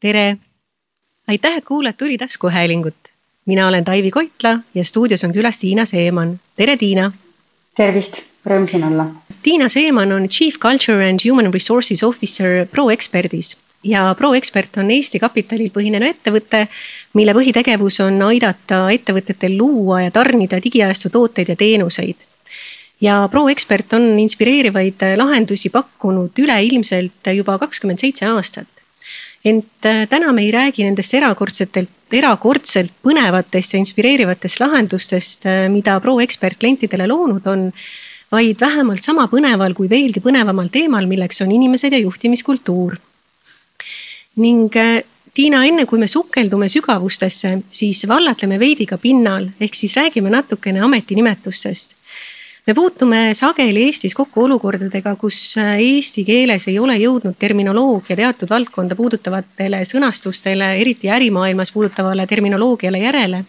tere! aitäh, et kuulad Tuli taskuhäälingut. mina olen Taivi Koitla ja stuudios on külas Tiina Seeman. tere, Tiina! tervist, rõõm siin olla. Tiina Seeman on Chief Culture and Human Resources Officer ProExpertis ja ProExpert on Eesti kapitalil põhinev ettevõte, mille põhitegevus on aidata ettevõtetel luua ja tarnida digiajastu tooteid ja teenuseid. ja ProExpert on inspireerivaid lahendusi pakkunud üleilmselt juba kakskümmend seitse aastat ent äh, täna me ei räägi nendest erakordsetelt, erakordselt põnevatest ja inspireerivatest lahendustest, äh, mida ProExpert klientidele loonud on. vaid vähemalt sama põneval kui veelgi põnevamal teemal, milleks on inimesed ja juhtimiskultuur. ning äh, Tiina, enne kui me sukeldume sügavustesse, siis vallatleme veidi ka pinnal, ehk siis räägime natukene ametinimetustest me puutume sageli Eestis kokku olukordadega, kus äh, eesti keeles ei ole jõudnud terminoloogia teatud valdkonda puudutavatele sõnastustele, eriti ärimaailmas puudutavale terminoloogiale järele.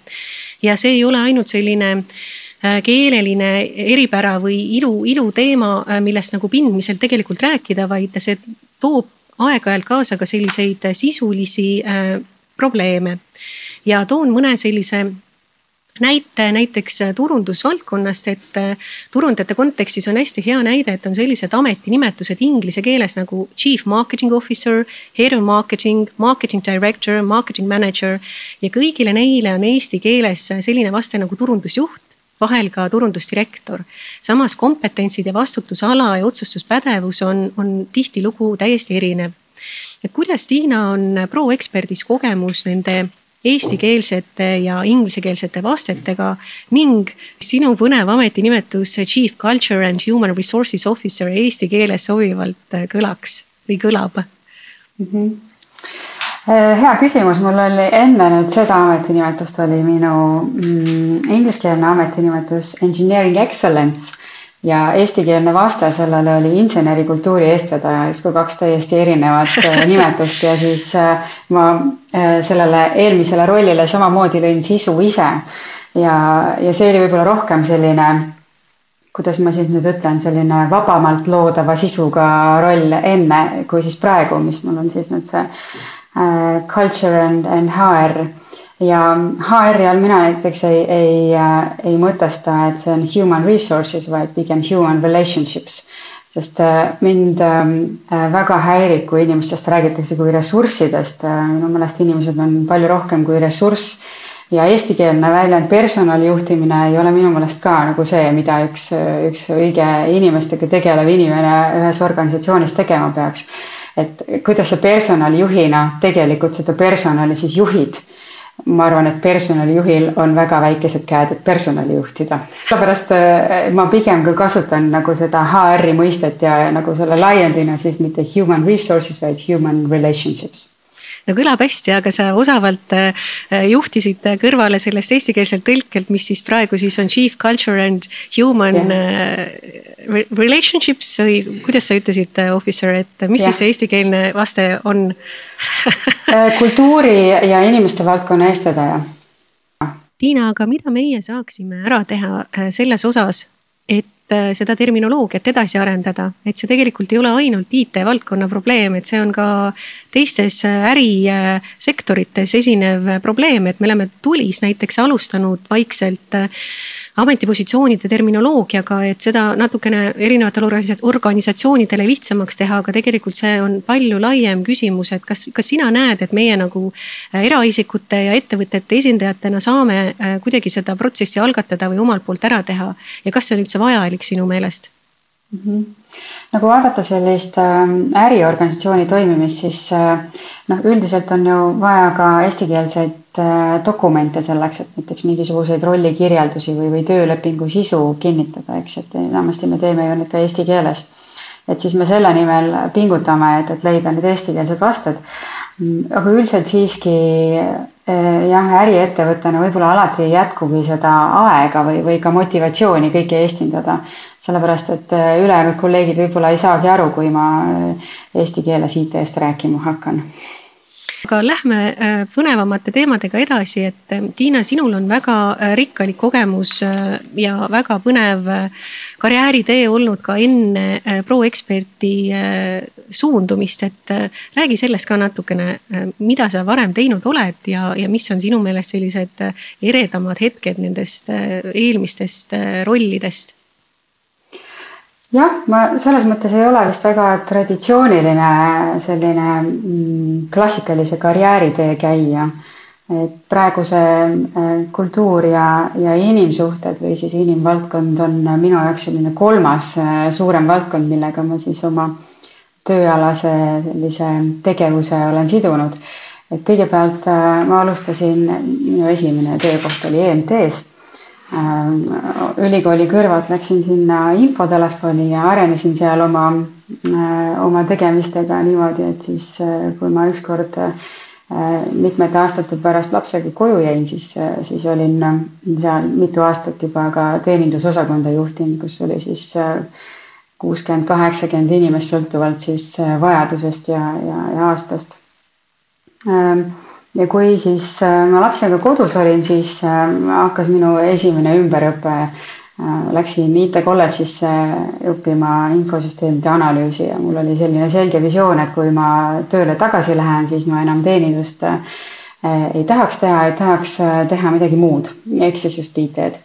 ja see ei ole ainult selline äh, keeleline eripära või ilu, iluteema, äh, millest nagu pindmiselt tegelikult rääkida, vaid see toob aeg-ajalt kaasa ka selliseid sisulisi äh, probleeme. ja toon mõne sellise näite näiteks äh, turundusvaldkonnast, et äh, turundajate kontekstis on hästi hea näide, et on sellised ametinimetused inglise keeles nagu chief marketing officer, head of marketing, marketing director, marketing manager. ja kõigile neile on eesti keeles selline vaste nagu turundusjuht vahel ka turundusdirektor. samas kompetentsid ja vastutusala ja otsustuspädevus on, on tihtilugu täiesti erinev. et kuidas, Tiina, on ProExperdis kogemus nende eestikeelsete ja inglisekeelsete vastetega ning sinu põnev ametinimetus Chief Culture and Human Resources Officer eesti keeles sobivalt kõlaks või kõlab mm? -hmm. hea küsimus, mul oli enne nüüd seda ametinimetust oli minu mm, ingliskeelne ametinimetus Engineering Excellence ja eestikeelne vaste sellele oli insenerikultuuri eestvedaja, justkui kaks täiesti erinevat äh, nimetust ja siis äh, ma äh, sellele eelmisele rollile samamoodi lõin sisu ise. ja, ja see oli võib-olla rohkem selline, kuidas ma siis nüüd ütlen, selline vabamalt loodava sisuga roll enne kui siis praegu, mis mul on siis nüüd see culture and, and HR ja HR-i all mina näiteks ei, ei, äh, ei mõtesta, et see on human resources, vaid pigem human relationships. sest äh, mind ähm, äh, väga häirib, kui inimestest räägitakse kui ressurssidest. minu meelest inimesed on palju rohkem kui ressurss ja eestikeelne väljend personalijuhtimine ei ole minu meelest ka nagu see, mida üks, üks õige inimestega tegelev inimene ühes organisatsioonis tegema peaks. et kuidas sa personalijuhina tegelikult seda personali siis juhid ma arvan, et personalijuhil on väga väikesed käed, et personali juhtida. sellepärast äh, ma pigem küll kasutan nagu seda HR-i mõistet ja nagu selle laiendina siis mitte human resources, vaid human relationships no kõlab hästi, aga sa osavalt äh, juhtisid kõrvale sellest eestikeelselt tõlkelt, mis siis praegu siis on chief culture and human yeah. Äh, relationships või kuidas sa ütlesid, äh, officer, et mis yeah. siis see eestikeelne vaste on kultuuri ja inimeste valdkonna eestvedaja. Tiina, aga mida meie saaksime ära teha selles osas, et Äh, seda terminoloogiat edasi arendada, et see tegelikult ei ole ainult IT-valdkonna probleem, et see on ka teistes äh, ärisektorites esinev probleem, et me oleme tulis näiteks alustanud vaikselt äh, ametipositsioonide terminoloogiaga, et seda natukene erinevatele organisatsioonidele lihtsamaks teha, aga tegelikult see on palju laiem küsimus, et kas, kas sina näed, et meie nagu eraisikute ja ettevõtete esindajatena saame kuidagi seda protsessi algatada või omalt poolt ära teha ja kas see on üldse vajalik? Vajalik sinu meelest mm? -hmm. no kui vaadata sellist ähm, äriorganisatsiooni toimimist, siis äh, noh, üldiselt on ju vaja ka eestikeelseid äh, dokumente selleks, et näiteks mingisuguseid rollikirjeldusi või, või töölepingu sisu kinnitada, eks, et enamasti me teeme ju need ka eesti keeles. et siis me selle nimel pingutame, et, et leida need eestikeelsed vasted. Aga üldiselt siiski äh, jah, äriettevõttena võib-olla alati ei jätkugi seda aega või, või ka motivatsiooni kõike eestindada. Sellepärast et äh, ülejäänud kolleegid võib-olla ei saagi aru, kui ma äh, eesti keeles IT-st rääkima hakkan aga lähme äh, põnevamate teemadega edasi, et äh, Tiina, sinul on väga äh, rikkalik kogemus ja väga põnev karjääritee olnud ka enne ProExperti suundumist, et räägi sellest ka natukene, mida sa varem teinud oled ja, ja mis on sinu meelest sellised eredamad hetked nendest eelmistest rollidest jah, ma selles mõttes ei ole vist väga traditsiooniline selline mm, klassikalise karjääritee käija. et praeguse äh, kultuur ja, ja inimsuhted või siis inimvaldkond on minu jaoks selline kolmas äh, suurem valdkond, millega ma siis oma tööalase sellise tegevuse olen sidunud. et kõigepealt äh, ma alustasin, minu esimene töökoht oli EMT-s ülikooli kõrvalt läksin sinna infotelefoni ja arenesin seal oma, äh, oma tegemistega niimoodi, et siis äh, kui ma ükskord äh, mitmete aastate pärast lapsega koju jäin, siis, siis olin seal mitu aastat juba ka teenindusosakonda juhtinud, kus oli siis kuuskümmend, kaheksakümmend inimest, sõltuvalt siis vajadusest ja, ja, ja aastast. Ähm, ja kui siis äh, ma lapsega kodus olin, siis äh, hakkas minu esimene ümberõpe. Äh, läksin IT kolledžisse õppima infosüsteemide analüüsi ja mul oli selline selge visioon, et kui ma tööle tagasi lähen, siis ma enam teenindust ei tahaks teha, et tahaks teha midagi muud, ehk siis just IT-d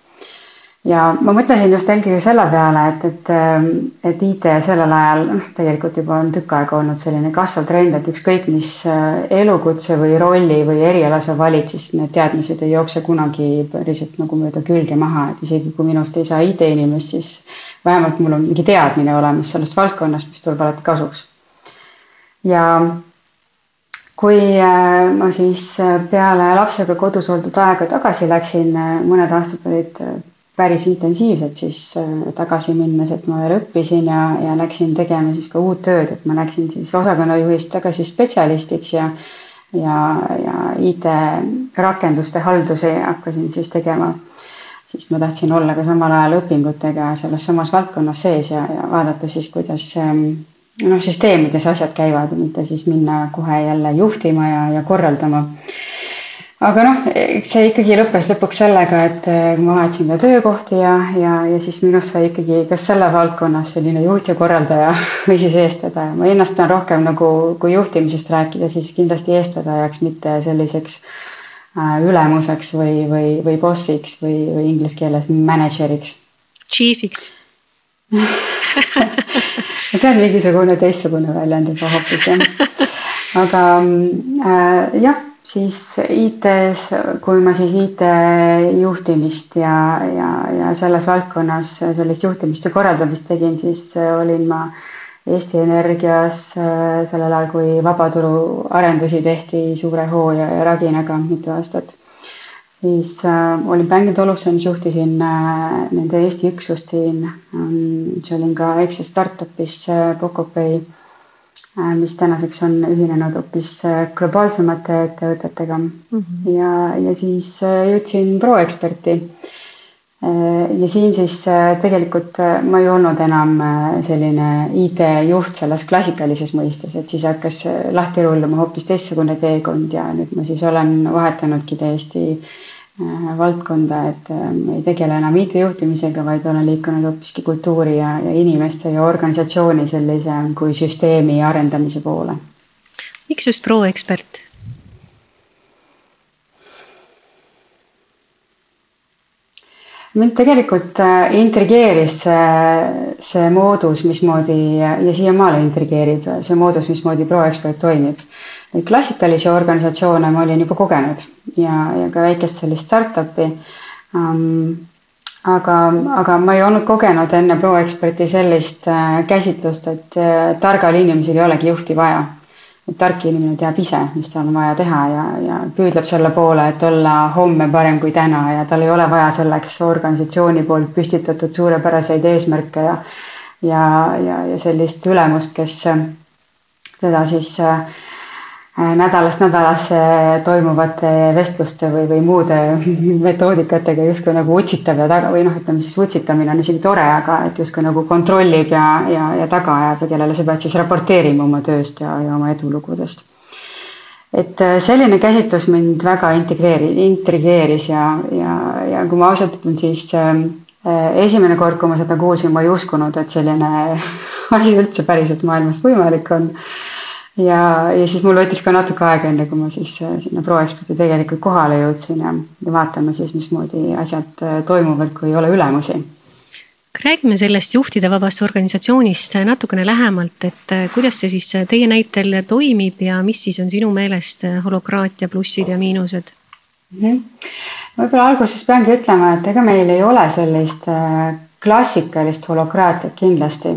ja ma mõtlesin just eelkõige selle peale, et, et, ähm, et IT sellel ajal noh, tegelikult juba on tükk aega olnud selline kasvav trend, et ükskõik mis äh, elukutse või rolli või eriala sa valid, siis need teadmised ei jookse kunagi päriselt nagu mööda külge maha, et isegi kui minust ei saa IT-inimest, siis vähemalt mul on mingi teadmine olemas sellest valdkonnast, mis tuleb alati kasuks. ja kui äh, ma siis äh, peale lapsega kodus oldud aega tagasi läksin, mõned aastad olid päris intensiivselt siis äh, tagasi minnes, et ma veel õppisin ja, ja läksin tegema siis ka uut tööd, et ma läksin siis osakonnajuhist tagasi spetsialistiks ja ja, ja IT-rakenduste haldusi hakkasin siis tegema. siis ma tahtsin olla ka samal ajal õpingutega selles samas valdkonnas sees ja, ja vaadata siis, kuidas ähm, noh, süsteemides asjad käivad, mitte siis minna kohe jälle juhtima ja, ja korraldama aga noh, see ikkagi lõppes lõpuks sellega, et äh, ma vahetasin ka töökohti ja, ja, ja siis minust sai ikkagi kas selle valdkonnas selline juht ja korraldaja või siis eestvedaja. ma ennast pean rohkem nagu, kui juhtimisest rääkida, siis kindlasti eestvedajaks, mitte selliseks äh, ülemuseks või, või, või bossiks või, või inglise keeles manager'iks. Chief'iks see on mingisugune teistsugune väljend juba hoopis jah. aga äh, jah siis IT-s, kui ma siis IT juhtimist ja, ja, ja selles valdkonnas sellist juhtimist ja korraldamist tegin, siis olin ma Eesti Energias sellel ajal, kui vabaturu arendusi tehti suure hoo ja, ja raginaga mitu aastat. siis äh, olin Bang Olufsenis, juhtisin äh, nende Eesti üksust siin ähm,, siis olin ka väikses startup'is äh, Pocopay äh, Äh, mis tänaseks on ühinenud hoopis äh, globaalsemate ettevõtetega mm. -hmm. ja, ja siis äh, jõudsin ProExperti. ja siin siis tegelikult ma ei olnud enam selline IT-juht selles klassikalises mõistes, et siis hakkas lahti rulluma hoopis teistsugune teekond ja nüüd ma siis olen vahetanudki täiesti äh, Äh, valdkonda, et ähm, ei tegele enam IT-juhtimisega, vaid olen liikunud hoopiski kultuuri ja, ja inimeste ja organisatsiooni sellise kui süsteemi arendamise poole. miks just ProExpert? mind tegelikult äh, intrigeeris see, see moodus, mismoodi ja siiamaale intrigeerib see moodus, mismoodi ProExpert toimib Neid klassikalisi organisatsioone ma olin juba kogenud ja, ja ka väikest sellist startup'i um,. aga, aga ma ei olnud kogenud enne ProExperti sellist äh, käsitlust, et äh, targal inimesel ei olegi juhti vaja. et tark inimene teab ise, mis tal on vaja teha ja, ja püüdleb selle poole, et olla homme parem kui täna ja tal ei ole vaja selleks organisatsiooni poolt püstitatud suurepäraseid eesmärke ja ja, ja, ja sellist ülemust, kes teda siis äh, Äh, nädalast nädalasse toimuvate vestluste või, või muude metoodikatega justkui nagu utsitab ja taga või noh, ütleme siis utsitamine on isegi tore, aga et justkui nagu kontrollib ja, ja, ja taga ajab ja kellele sa pead siis raporteerima oma tööst ja, ja oma edulugudest. et äh, selline käsitlus mind väga integreeri-, intrigeeris ja, ja, ja kui ma ausalt ütlen, siis äh, esimene kord, kui ma seda kuulsin, ma ei uskunud, et selline asi üldse päriselt maailmas võimalik on. Ja, ja siis mul võttis ka natuke aega, enne kui ma siis äh, sinna ProExperti tegelikult kohale jõudsin ja, ja vaatame siis, mismoodi asjad äh, toimuvad, kui ei ole ülemusi räägime sellest juhtide vabast organisatsioonist natukene lähemalt, et äh, kuidas see siis teie näitel toimib ja mis siis on sinu meelest holokraatia plussid ja miinused mm? -hmm. võib-olla alguses peangi ütlema, et ega meil ei ole sellist klassikalist holokraatiat kindlasti.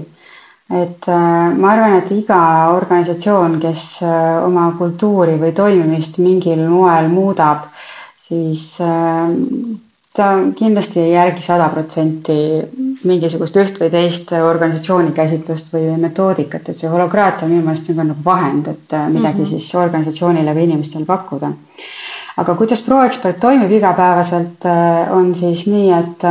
Et ma arvan, et iga organisatsioon, kes oma kultuuri või toimimist mingil moel muudab, siis ta kindlasti ei järgi sada protsenti mingisugust üht või teist organisatsiooni käsitlust või metoodikat, et see holokraatia minu meelest on ka nagu vahend, et äh, midagi mm -hmm. siis organisatsioonile või inimestele pakkuda. aga kuidas ProExpert toimib igapäevaselt, äh, on siis nii, et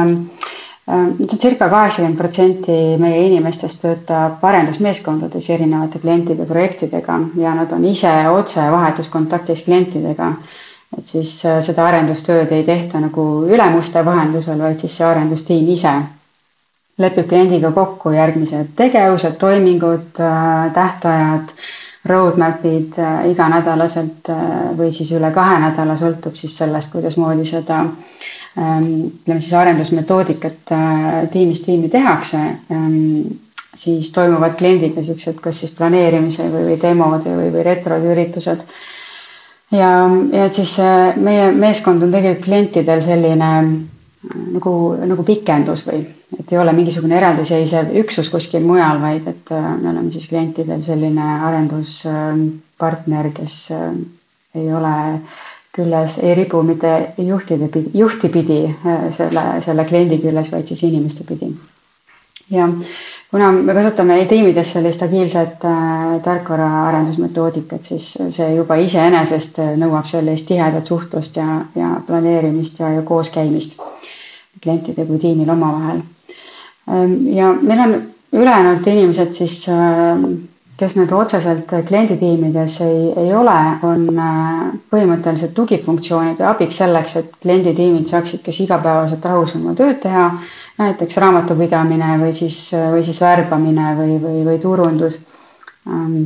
äh, circa kaheksakümmend protsenti meie inimestest töötab arendusmeeskondades erinevate klientide projektidega ja nad on ise otse vahetuskontaktis klientidega. Et siis äh, seda arendustööd ei tehta nagu ülemuste vahendusel, vaid siis see arendustiim ise lepib kliendiga kokku järgmised tegevused, toimingud, äh, tähtajad, roadmap'id äh, iganädalaselt või siis üle kahe nädala, sõltub siis sellest, kuidasmoodi seda ähm, ütleme siis arendusmetoodikat tiimist tiimi tehakse ähm, siis toimuvad kliendiga siuksed, kas siis planeerimise või, või demod või, või retrod üritused. Ja, ja et siis äh, meie meeskond on tegelikult klientidel selline äh, nagu, nagu pikendus või et ei ole mingisugune eraldiseisev üksus kuskil mujal, vaid et äh, me oleme siis klientidel selline arenduspartner, kes ei ole küljes, ei ribu mitte juhtide pidi, juhti pidi selle, selle kliendi küljes, vaid siis inimeste pidi. ja kuna me kasutame tiimides sellist agiilset äh, tarkvaraarendusmetoodikat, siis see juba iseenesest nõuab sellist tihedat suhtlust ja, ja planeerimist ja, ja kooskäimist klientide kui tiimil omavahel. Ähm, ja meil on ülejäänud inimesed siis, äh, kes nüüd otseselt klienditiimides ei, ei ole, on äh, põhimõtteliselt tugifunktsioonid ja abiks selleks, et klienditiimid saaksid kas igapäevaselt rahus oma tööd teha näiteks raamatupidamine või siis, või siis värbamine või, või, või turundus. Ähm,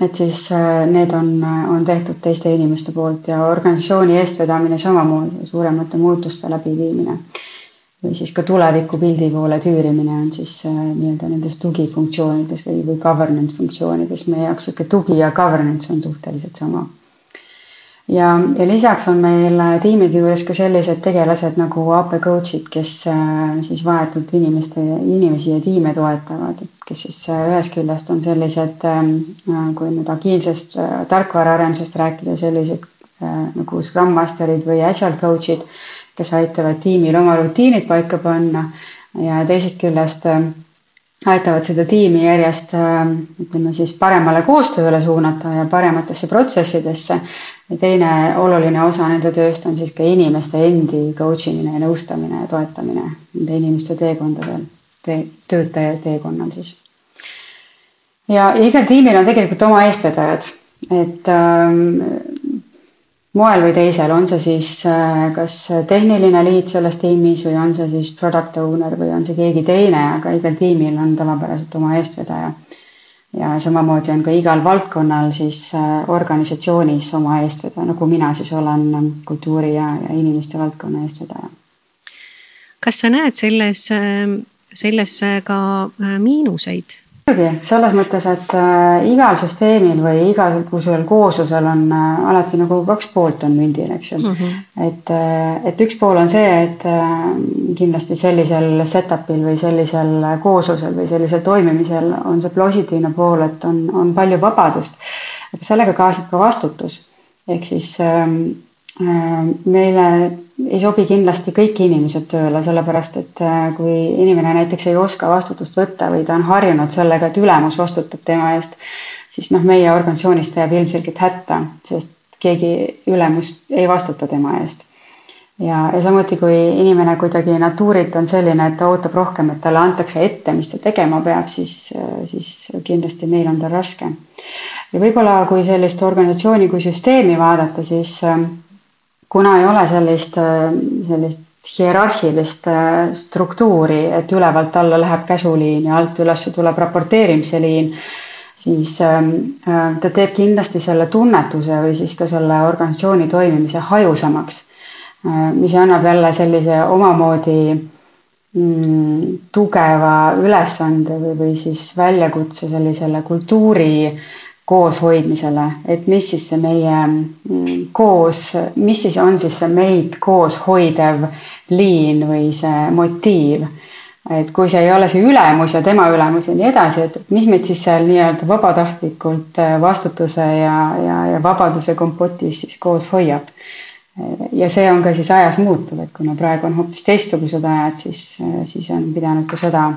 et siis äh, need on, on tehtud teiste inimeste poolt ja organisatsiooni eestvedamine samamoodi, suuremate muutuste läbiviimine. Või siis ka tulevikupildi poole tüürimine on siis äh, nii-öelda nendes tugifunktsioonides või, või governance funktsioonides, meie jaoks sihuke tugi ja governance on suhteliselt sama. Ja, ja lisaks on meil tiimide juures ka sellised tegelased nagu AP coach'id, kes äh, siis vahetult inimeste, inimesi ja tiime toetavad, et kes siis äh, ühest küljest on sellised, ähm, äh, kui nüüd agiilsest tarkvaraarendusest rääkida, sellised nagu Scrum Masterid või Agile coach'id, kes aitavad tiimil oma rutiinid paika panna ja teisest küljest aitavad seda tiimi järjest ütleme siis paremale koostööle suunata ja parematesse protsessidesse ja teine oluline osa nende tööst on siis ka inimeste endi coach imine ja nõustamine ja toetamine nende inimeste teekondadel te,, töötaja teekonnal siis. ja igal tiimil on tegelikult oma eestvedajad, et ähm, moel või teisel, on see siis äh, kas tehniline liit selles tiimis või on see siis product owner või on see keegi teine, aga igal tiimil on tavapäraselt oma eestvedaja ja samamoodi on ka igal valdkonnal siis äh, organisatsioonis oma eestvedaja, nagu mina siis olen ähm, kultuuri ja, ja inimeste valdkonna eestvedaja. kas sa näed selles, ähm, selles ka äh, miinuseid? Muidugi, selles mõttes, et äh, igal süsteemil või igasugusel kooslusel on äh, alati nagu kaks poolt on mündil, eks ju mm. -hmm. et äh,, et üks pool on see, et kindlasti sellisel setup'il või sellisel kooslusel või sellisel toimimisel on see positiivne pool, et on, on palju vabadust. aga sellega kaasneb ka vastutus. ehk siis ähm, äh, meile ei sobi kindlasti kõik inimesed tööle, sellepärast et äh, kui inimene näiteks ei oska vastutust võtta või ta on harjunud sellega, et ülemus vastutab tema eest, siis noh, meie organisatsioonist jääb ilmselgelt hätta, sest keegi ülemus ei vastuta tema eest. ja, ja samuti, kui inimene kuidagi natuurilt on selline, et ta ootab rohkem, et talle antakse ette, mis ta tegema peab, siis, siis kindlasti meil on tal raske ja võib-olla, kui sellist organisatsiooni kui süsteemi vaadata, siis kuna ei ole sellist, sellist hierarhilist struktuuri, et ülevalt alla läheb käsuliin ja alt üles tuleb raporteerimise liin, siis ta teeb kindlasti selle tunnetuse või siis ka selle organisatsiooni toimimise hajusamaks Äh, mis annab jälle sellise omamoodi mm, tugeva ülesande või, või siis väljakutse sellisele kultuuri kooshoidmisele, et mis siis see meie mm, koos, mis siis on siis see meid koos hoidev liin või see motiiv. et kui see ei ole see ülemus ja tema ülemus ja nii edasi, et mis meid siis seal nii-öelda vabatahtlikult äh, vastutuse ja, ja, ja vabaduse kompotis siis koos hoiab ja see on ka siis ajas muutuv, et kuna praegu on hoopis teistsugused ajad, siis, siis on pidanud ka seda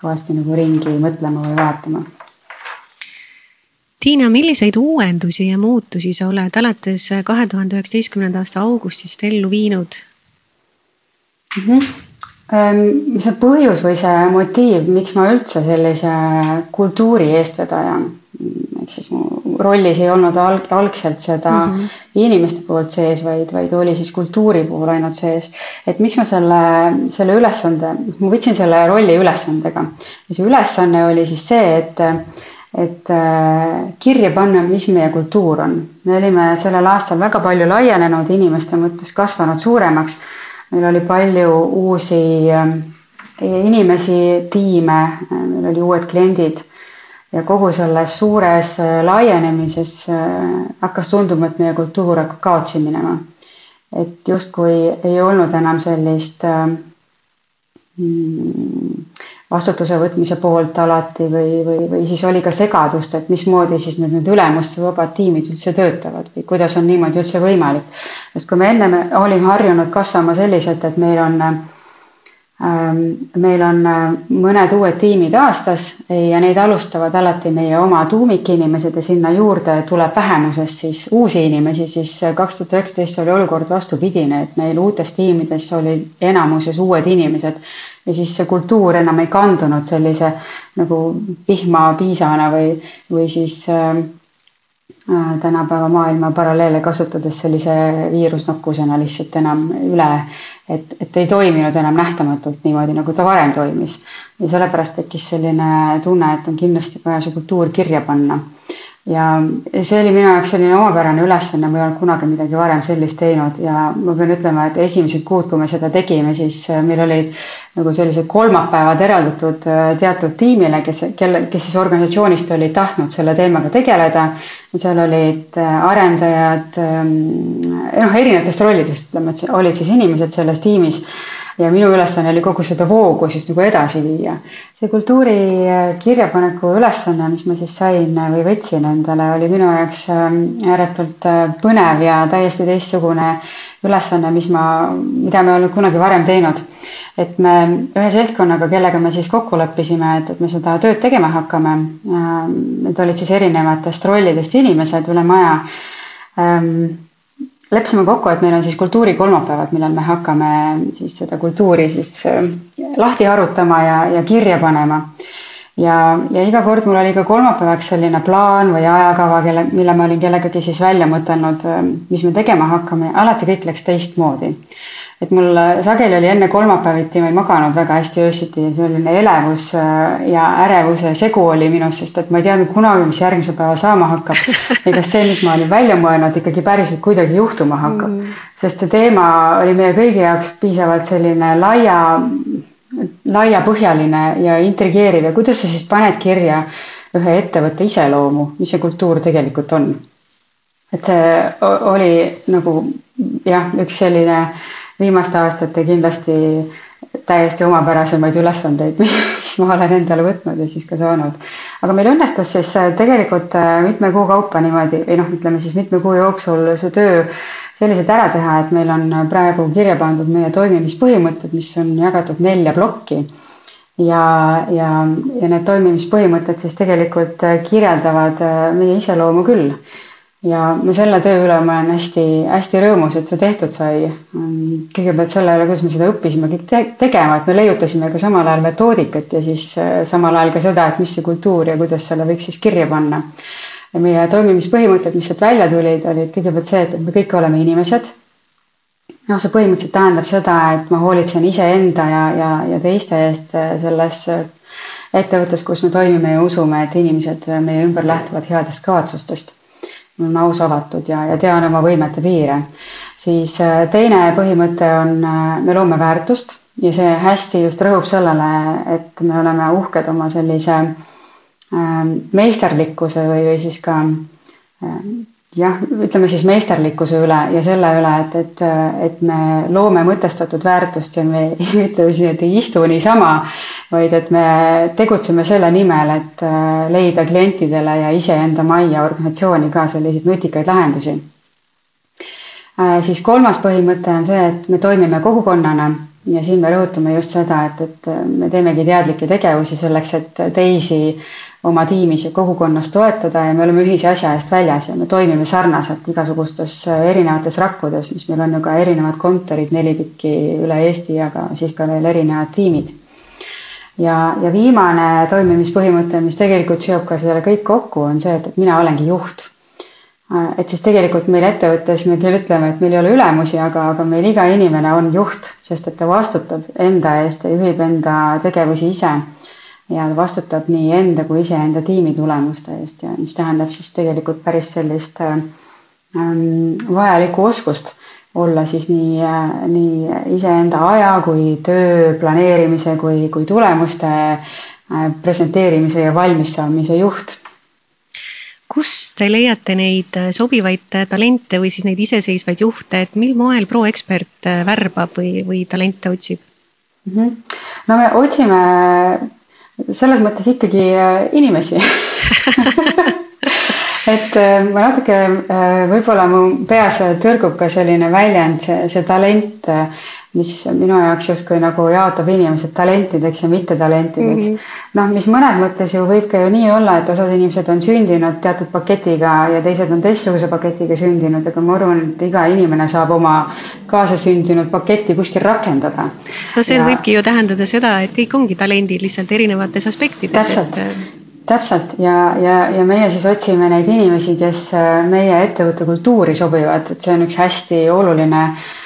kõvasti nagu ringi mõtlema või vaatama. Tiina, milliseid uuendusi ja muutusi sa oled alates kahe tuhande üheksateistkümnenda aasta augustist ellu viinud mm? -hmm. see põhjus või see motiiv, miks ma üldse sellise kultuuri eestvedaja ehk siis mu rollis ei olnud alg, algselt seda mm -hmm. inimeste poolt sees, vaid, vaid oli siis kultuuri puhul ainult sees. et miks ma selle, selle ülesande, ma võtsin selle rolli ülesandega ja see ülesanne oli siis see, et et äh, kirja panna, mis meie kultuur on. me olime sellel aastal väga palju laienenud inimeste mõttes, kasvanud suuremaks. meil oli palju uusi äh, inimesi, tiime, meil oli uued kliendid ja kogu selles suures äh, laienemises äh, hakkas tunduma, et meie kultuur hakkab kaotsi minema. et justkui ei olnud enam sellist äh, mm, vastutuse võtmise poolt alati või, või, või siis oli ka segadust, et mismoodi siis need, need ülemuste vabad tiimid üldse töötavad või kuidas on niimoodi üldse võimalik. sest kui me ennem olime harjunud kasvama selliselt, et meil on äh, Ähm, meil on äh, mõned uued tiimid aastas ja neid alustavad alati meie oma tuumikinimesed ja sinna juurde tuleb vähemusest siis uusi inimesi, siis äh, kaks tuhat üheksateist oli olukord vastupidine, et meil uutes tiimides oli enamuses uued inimesed ja siis see kultuur enam ei kandunud sellise nagu vihmapiisana või, või siis äh, äh tänapäeva maailma paralleele kasutades sellise viirusnakkusena lihtsalt enam üle et, et ei toiminud enam nähtamatult niimoodi, nagu ta varem toimis. ja sellepärast tekkis selline tunne, et on kindlasti vaja see kultuur kirja panna. Ja see oli minu jaoks selline omapärane ülesanne, ma ei olnud kunagi midagi varem sellist teinud. Ja ma pean ütlema, et esimesed kuud, kui me seda tegime, siis äh, meil olid nagu sellised kolmapäevad eraldatud äh, teatud tiimile, kes, kelle, kes siis organisatsioonist olid tahtnud selle teemaga tegeleda. Seal olid äh, arendajad, ähm, noh, erinevatest rollidest, ütleme, et olid siis inimesed selles tiimis ja minu ülesanne oli kogu seda voogu siis nagu edasi viia. see kultuuri äh, kirjapaneku ülesanne, mis ma siis sain või võtsin endale, oli minu jaoks ähm, ääretult äh, põnev ja täiesti teistsugune ülesanne, mis ma, mida me ei olnud kunagi varem teinud et me ühe seltskonnaga, kellega me siis kokku leppisime, et, et me seda tööd tegema hakkame. Need olid siis erinevatest rollidest inimesed üle maja. Leppisime kokku, et meil on siis kultuurikolmapäevad, millal me hakkame siis seda kultuuri siis äh, lahti harutama ja, ja kirja panema. Ja, ja iga kord mul oli ka kolmapäevaks selline plaan või ajakava, kelle, mille ma olin kellegagi siis välja mõtelnud, äh, mis me tegema hakkame, alati kõik läks teistmoodi et mul sageli oli enne kolmapäeviti, ma ei maganud väga hästi öösiti ja selline elevus äh, ja ärevuse segu oli minus, sest et ma ei teadnud kunagi, mis järgmisel päeval saama hakkab. ja kas see, mis ma olin välja mõelnud, ikkagi päriselt kuidagi juhtuma hakkab mm.. sest see teema oli meie kõigi jaoks piisavalt selline laia, laiapõhjaline ja intrigeeriv ja kuidas sa siis paned kirja ühe ettevõtte iseloomu, mis see kultuur tegelikult on. et see oli nagu jah, üks selline viimaste aastate kindlasti täiesti omapärasemaid ülesandeid, mis ma olen endale võtnud ja siis ka saanud. aga meil õnnestus siis äh, tegelikult äh, mitme kuu kaupa niimoodi või noh, ütleme siis mitme kuu jooksul see töö selliselt ära teha, et meil on praegu kirja pandud meie toimimispõhimõtted, mis on jagatud nelja plokki. ja, ja, ja need toimimispõhimõtted siis tegelikult äh, kirjeldavad meie iseloomu küll ja ma selle töö üle ma olen hästi-hästi rõõmus, et see tehtud sai. kõigepealt selle üle, kuidas me seda õppisime kõik te tegema, et me leiutasime ka samal ajal metoodikat ja siis äh, samal ajal ka seda, et mis see kultuur ja kuidas selle võiks siis kirja panna. ja meie toimimispõhimõtted, mis sealt välja tulid, olid kõigepealt see, et me kõik oleme inimesed. noh, see põhimõtteliselt tähendab seda, et ma hoolitsen iseenda ja, ja, ja teiste eest selles ettevõttes, kus me toimime ja usume, et inimesed meie ümber lähtuvad headest kavatsustest. Me oleme aus, avatud ja, ja tean oma võimete piire. siis teine põhimõte on, me loome väärtust ja see hästi just rõhub sellele, et me oleme uhked oma sellise ähm, meisterlikkuse või, või siis ka ähm, jah, ütleme siis meisterlikkuse üle ja selle üle, et, et, et me loome mõtestatud väärtust ja me ütleme siis, et ei istu niisama, vaid et me tegutseme selle nimel, et äh, leida klientidele ja iseenda majja organisatsiooni ka selliseid nutikaid lahendusi. Äh, siis kolmas põhimõte on see, et me toimime kogukonnana ja siin me rõhutame just seda, et, et me teemegi teadlikke tegevusi selleks, et teisi oma tiimis ja kogukonnas toetada ja me oleme ühise asja eest väljas ja me toimime sarnaselt igasugustes erinevates rakkudes, mis meil on ju ka erinevad kontorid, neli tükki üle Eesti, aga siis ka veel erinevad tiimid. ja, ja viimane toimimispõhimõte, mis tegelikult seob ka selle kõik kokku, on see, et, et mina olengi juht Äh, et siis tegelikult meil ettevõttes me küll ütleme, et meil ei ole ülemusi, aga, aga meil iga inimene on juht, sest et ta vastutab enda eest ja juhib enda tegevusi ise. Ja ta vastutab nii enda kui iseenda tiimi tulemuste eest ja mis tähendab siis tegelikult päris sellist ähm, vajalikku oskust olla siis nii, äh, nii iseenda aja kui töö planeerimise kui, kui tulemuste äh, presenteerimise ja valmissaamise juht kust te leiate neid äh, sobivaid äh, talente või siis neid iseseisvaid juhte, et mil moel proekspert äh, värbab või, või talente otsib mm? -hmm. no me otsime selles mõttes ikkagi inimesi. Et ma natuke, võib-olla mu peas tõrgub ka selline väljend, see, see talent mis minu jaoks justkui nagu jaotab inimesed talentideks ja mittetalentideks mm. -hmm. noh, mis mõnes mõttes ju võib ka ju nii olla, et osad inimesed on sündinud teatud paketiga ja teised on teistsuguse paketiga sündinud, aga ma arvan, et iga inimene saab oma kaasasündinud paketti kuskil rakendada. no see ja... võibki ju tähendada seda, et kõik ongi talendid lihtsalt erinevates aspektides. täpselt et täpselt ja, ja, ja meie siis otsime neid inimesi, kes meie ettevõtte kultuuri sobivad, et see on üks hästi oluline äh, Äh,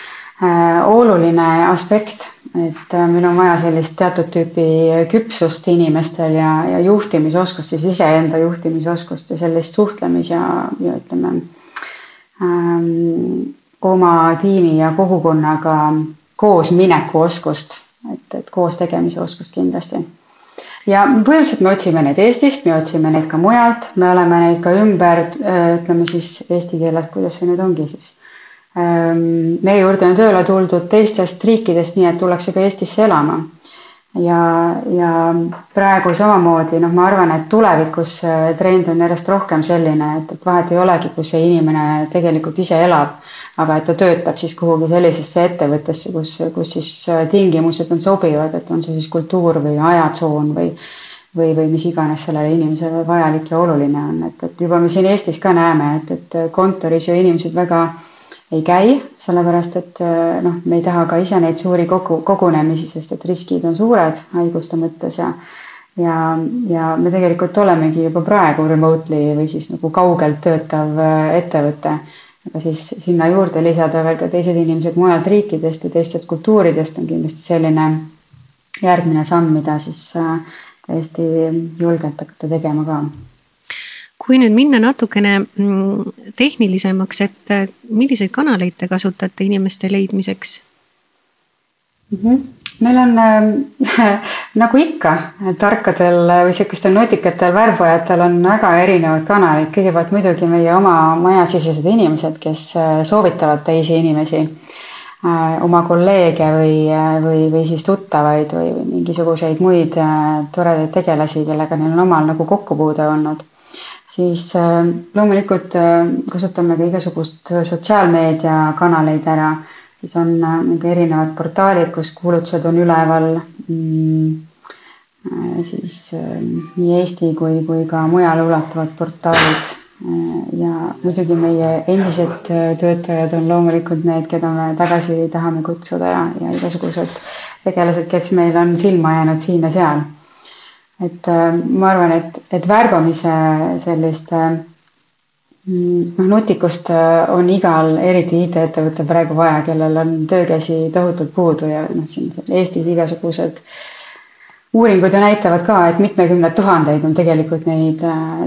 oluline aspekt, et äh, meil on vaja sellist teatud tüüpi küpsust inimestel ja, ja juhtimisoskust, siis iseenda juhtimisoskust ja sellist suhtlemis ja, ja ütleme ähm, oma tiimi ja kogukonnaga koosmineku oskust, et, et koos tegemise oskust kindlasti. ja põhimõtteliselt me otsime neid Eestist, me otsime neid ka mujalt, me oleme neid ka ümber, äh, ütleme siis eesti keeles, kuidas see nüüd ongi siis meie juurde on tööle tuldud teistest riikidest, nii et tullakse ka Eestisse elama. ja, ja praegu samamoodi, noh, ma arvan, et tulevikus trend on järjest rohkem selline, et, et vahet ei olegi, kus see inimene tegelikult ise elab, aga et ta töötab siis kuhugi sellisesse ettevõttesse, kus, kus siis tingimused on sobivad, et on see siis kultuur või ajatsoon või või, või mis iganes sellele inimesele vajalik ja oluline on, et, et juba me siin Eestis ka näeme, et, et kontoris ju inimesed väga äh, ei käi, sellepärast et äh, noh, me ei taha ka ise neid suuri kogu, kogunemisi, sest et riskid on suured haiguste mõttes ja ja, ja me tegelikult olemegi juba praegu remotely või siis nagu kaugelt töötav äh, ettevõte. aga siis sinna juurde lisada veel ka teised inimesed mujalt riikidest ja teistest kultuuridest on kindlasti selline järgmine samm, mida siis äh, täiesti julgelt hakata tegema ka kui nüüd minna natukene mm, tehnilisemaks, et äh, milliseid kanaleid te kasutate inimeste leidmiseks? Mm? -hmm meil on äh, nagu ikka, tarkadel või sihukestel nutikatel värbajatel on väga erinevad kanalid, kõigepealt muidugi meie oma majasisesed inimesed, kes äh, soovitavad teisi inimesi äh,, oma kolleege või, või, või siis tuttavaid või, mingisuguseid muid toredaid tegelasi, kellega neil on omal nagu kokkupuude olnud siis äh, loomulikult äh, kasutame ka igasugust sotsiaalmeediakanaleid ära, siis on äh, nagu erinevad portaalid, kus kuulutused on üleval mm,. siis nii Eesti kui, kui ka mujale ulatuvad portaalid. ja muidugi meie endised töötajad on loomulikult need, keda me tagasi tahame kutsuda ja, ja igasugused tegelased, kes meil on silma jäänud siin ja seal et äh, ma arvan, et, et värbamise sellist äh, noh, nutikust äh, on igal, eriti IT-ettevõttel praegu vaja, kellel on töökäsi tohutult puudu ja noh, siin Eestis igasugused uuringud ju näitavad ka, et mitmekümneid tuhandeid on tegelikult neid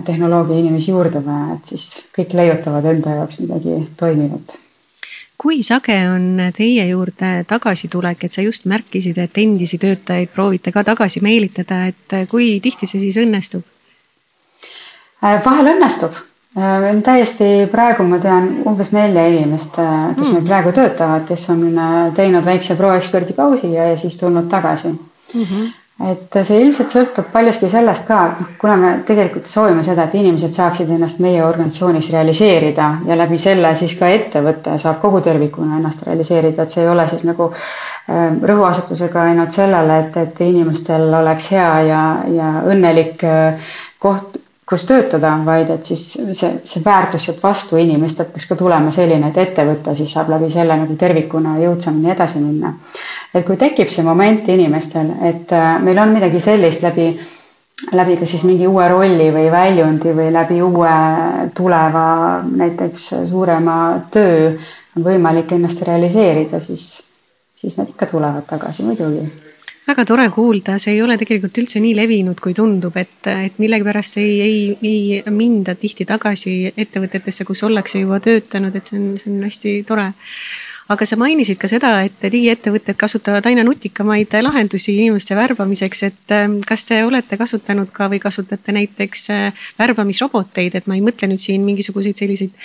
tehnoloogia inimesi juurde vaja, et siis kõik leiutavad enda jaoks midagi toimivat. Kui sage on teie juurde tagasitulek, et sa just märkisid, et endisi töötajaid proovite ka tagasi meelitada, et kui tihti see siis õnnestub? vahel õnnestub Äh, täiesti praegu ma tean umbes nelja inimest, äh, kes mm. meil praegu töötavad, kes on äh, teinud väikse proeksperdi pausi ja, ja siis tulnud tagasi mm. -hmm. Et see ilmselt sõltub paljuski sellest ka, kuna me tegelikult soovime seda, et inimesed saaksid ennast meie organisatsioonis realiseerida ja läbi selle siis ka ettevõte saab kogu tervikuna ennast realiseerida, et see ei ole siis nagu rõhuasetusega ainult sellele, et, et inimestel oleks hea ja, ja õnnelik koht kus töötada, vaid et siis see, see väärtus sealt vastu inimestelt peaks ka tulema selline, et ettevõte siis saab läbi selle nagu tervikuna jõudsamini edasi minna. et kui tekib see moment inimestel, et äh, meil on midagi sellist läbi, läbi ka siis mingi uue rolli või väljundi või läbi uue tuleva näiteks suurema töö on võimalik ennast realiseerida, siis, siis nad ikka tulevad tagasi muidugi väga tore kuulda, see ei ole tegelikult üldse nii levinud, kui tundub, et, et millegipärast ei, ei, ei minda tihti tagasi ettevõtetesse, kus ollakse juba töötanud, et see on, see on hästi tore aga sa mainisid ka seda, et digiettevõtted kasutavad aina nutikamaid lahendusi inimeste värbamiseks, et ähm, kas te olete kasutanud ka või kasutate näiteks äh, värbamisroboteid, et ma ei mõtle nüüd siin mingisuguseid selliseid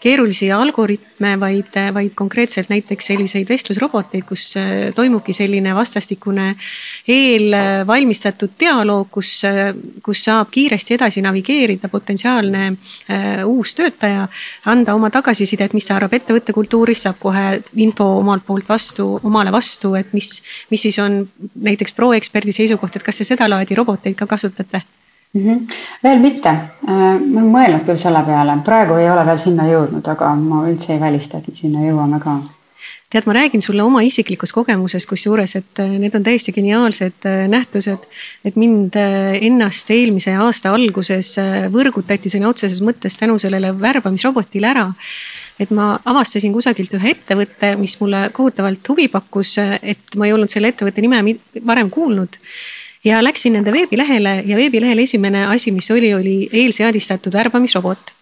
keerulisi algoritme, vaid, vaid konkreetselt näiteks selliseid vestlusroboteid, kus äh, toimubki selline vastastikune eelvalmistatud dialoog, kus, äh, kus saab kiiresti edasi navigeerida potentsiaalne äh, uus töötaja, anda oma tagasisidet, mis ta arvab ettevõtte kultuurist, saab kohe info omalt poolt vastu, omale vastu, et mis, mis siis on näiteks proeksperdi seisukoht, et kas te sedalaadi roboteid ka kasutate? mm. -hmm. veel mitte, äh, ma olen mõelnud küll selle peale, praegu ei ole veel sinna jõudnud, aga ma üldse ei välista, et sinna jõuame ka tead, ma räägin sulle oma isiklikust kogemusest, kusjuures, et äh, need on täiesti geniaalsed äh, nähtused. et mind ennast eelmise aasta alguses võrgutati sõna otseses mõttes tänu sellele värbamisrobotile ära. Et ma avastasin kusagilt ühe ettevõtte, mis mulle kohutavalt huvi pakkus, et ma ei olnud selle ettevõtte nime varem kuulnud. Ja läksin nende veebilehele ja veebilehel esimene asi, mis oli, oli eelseadistatud värbamisrobot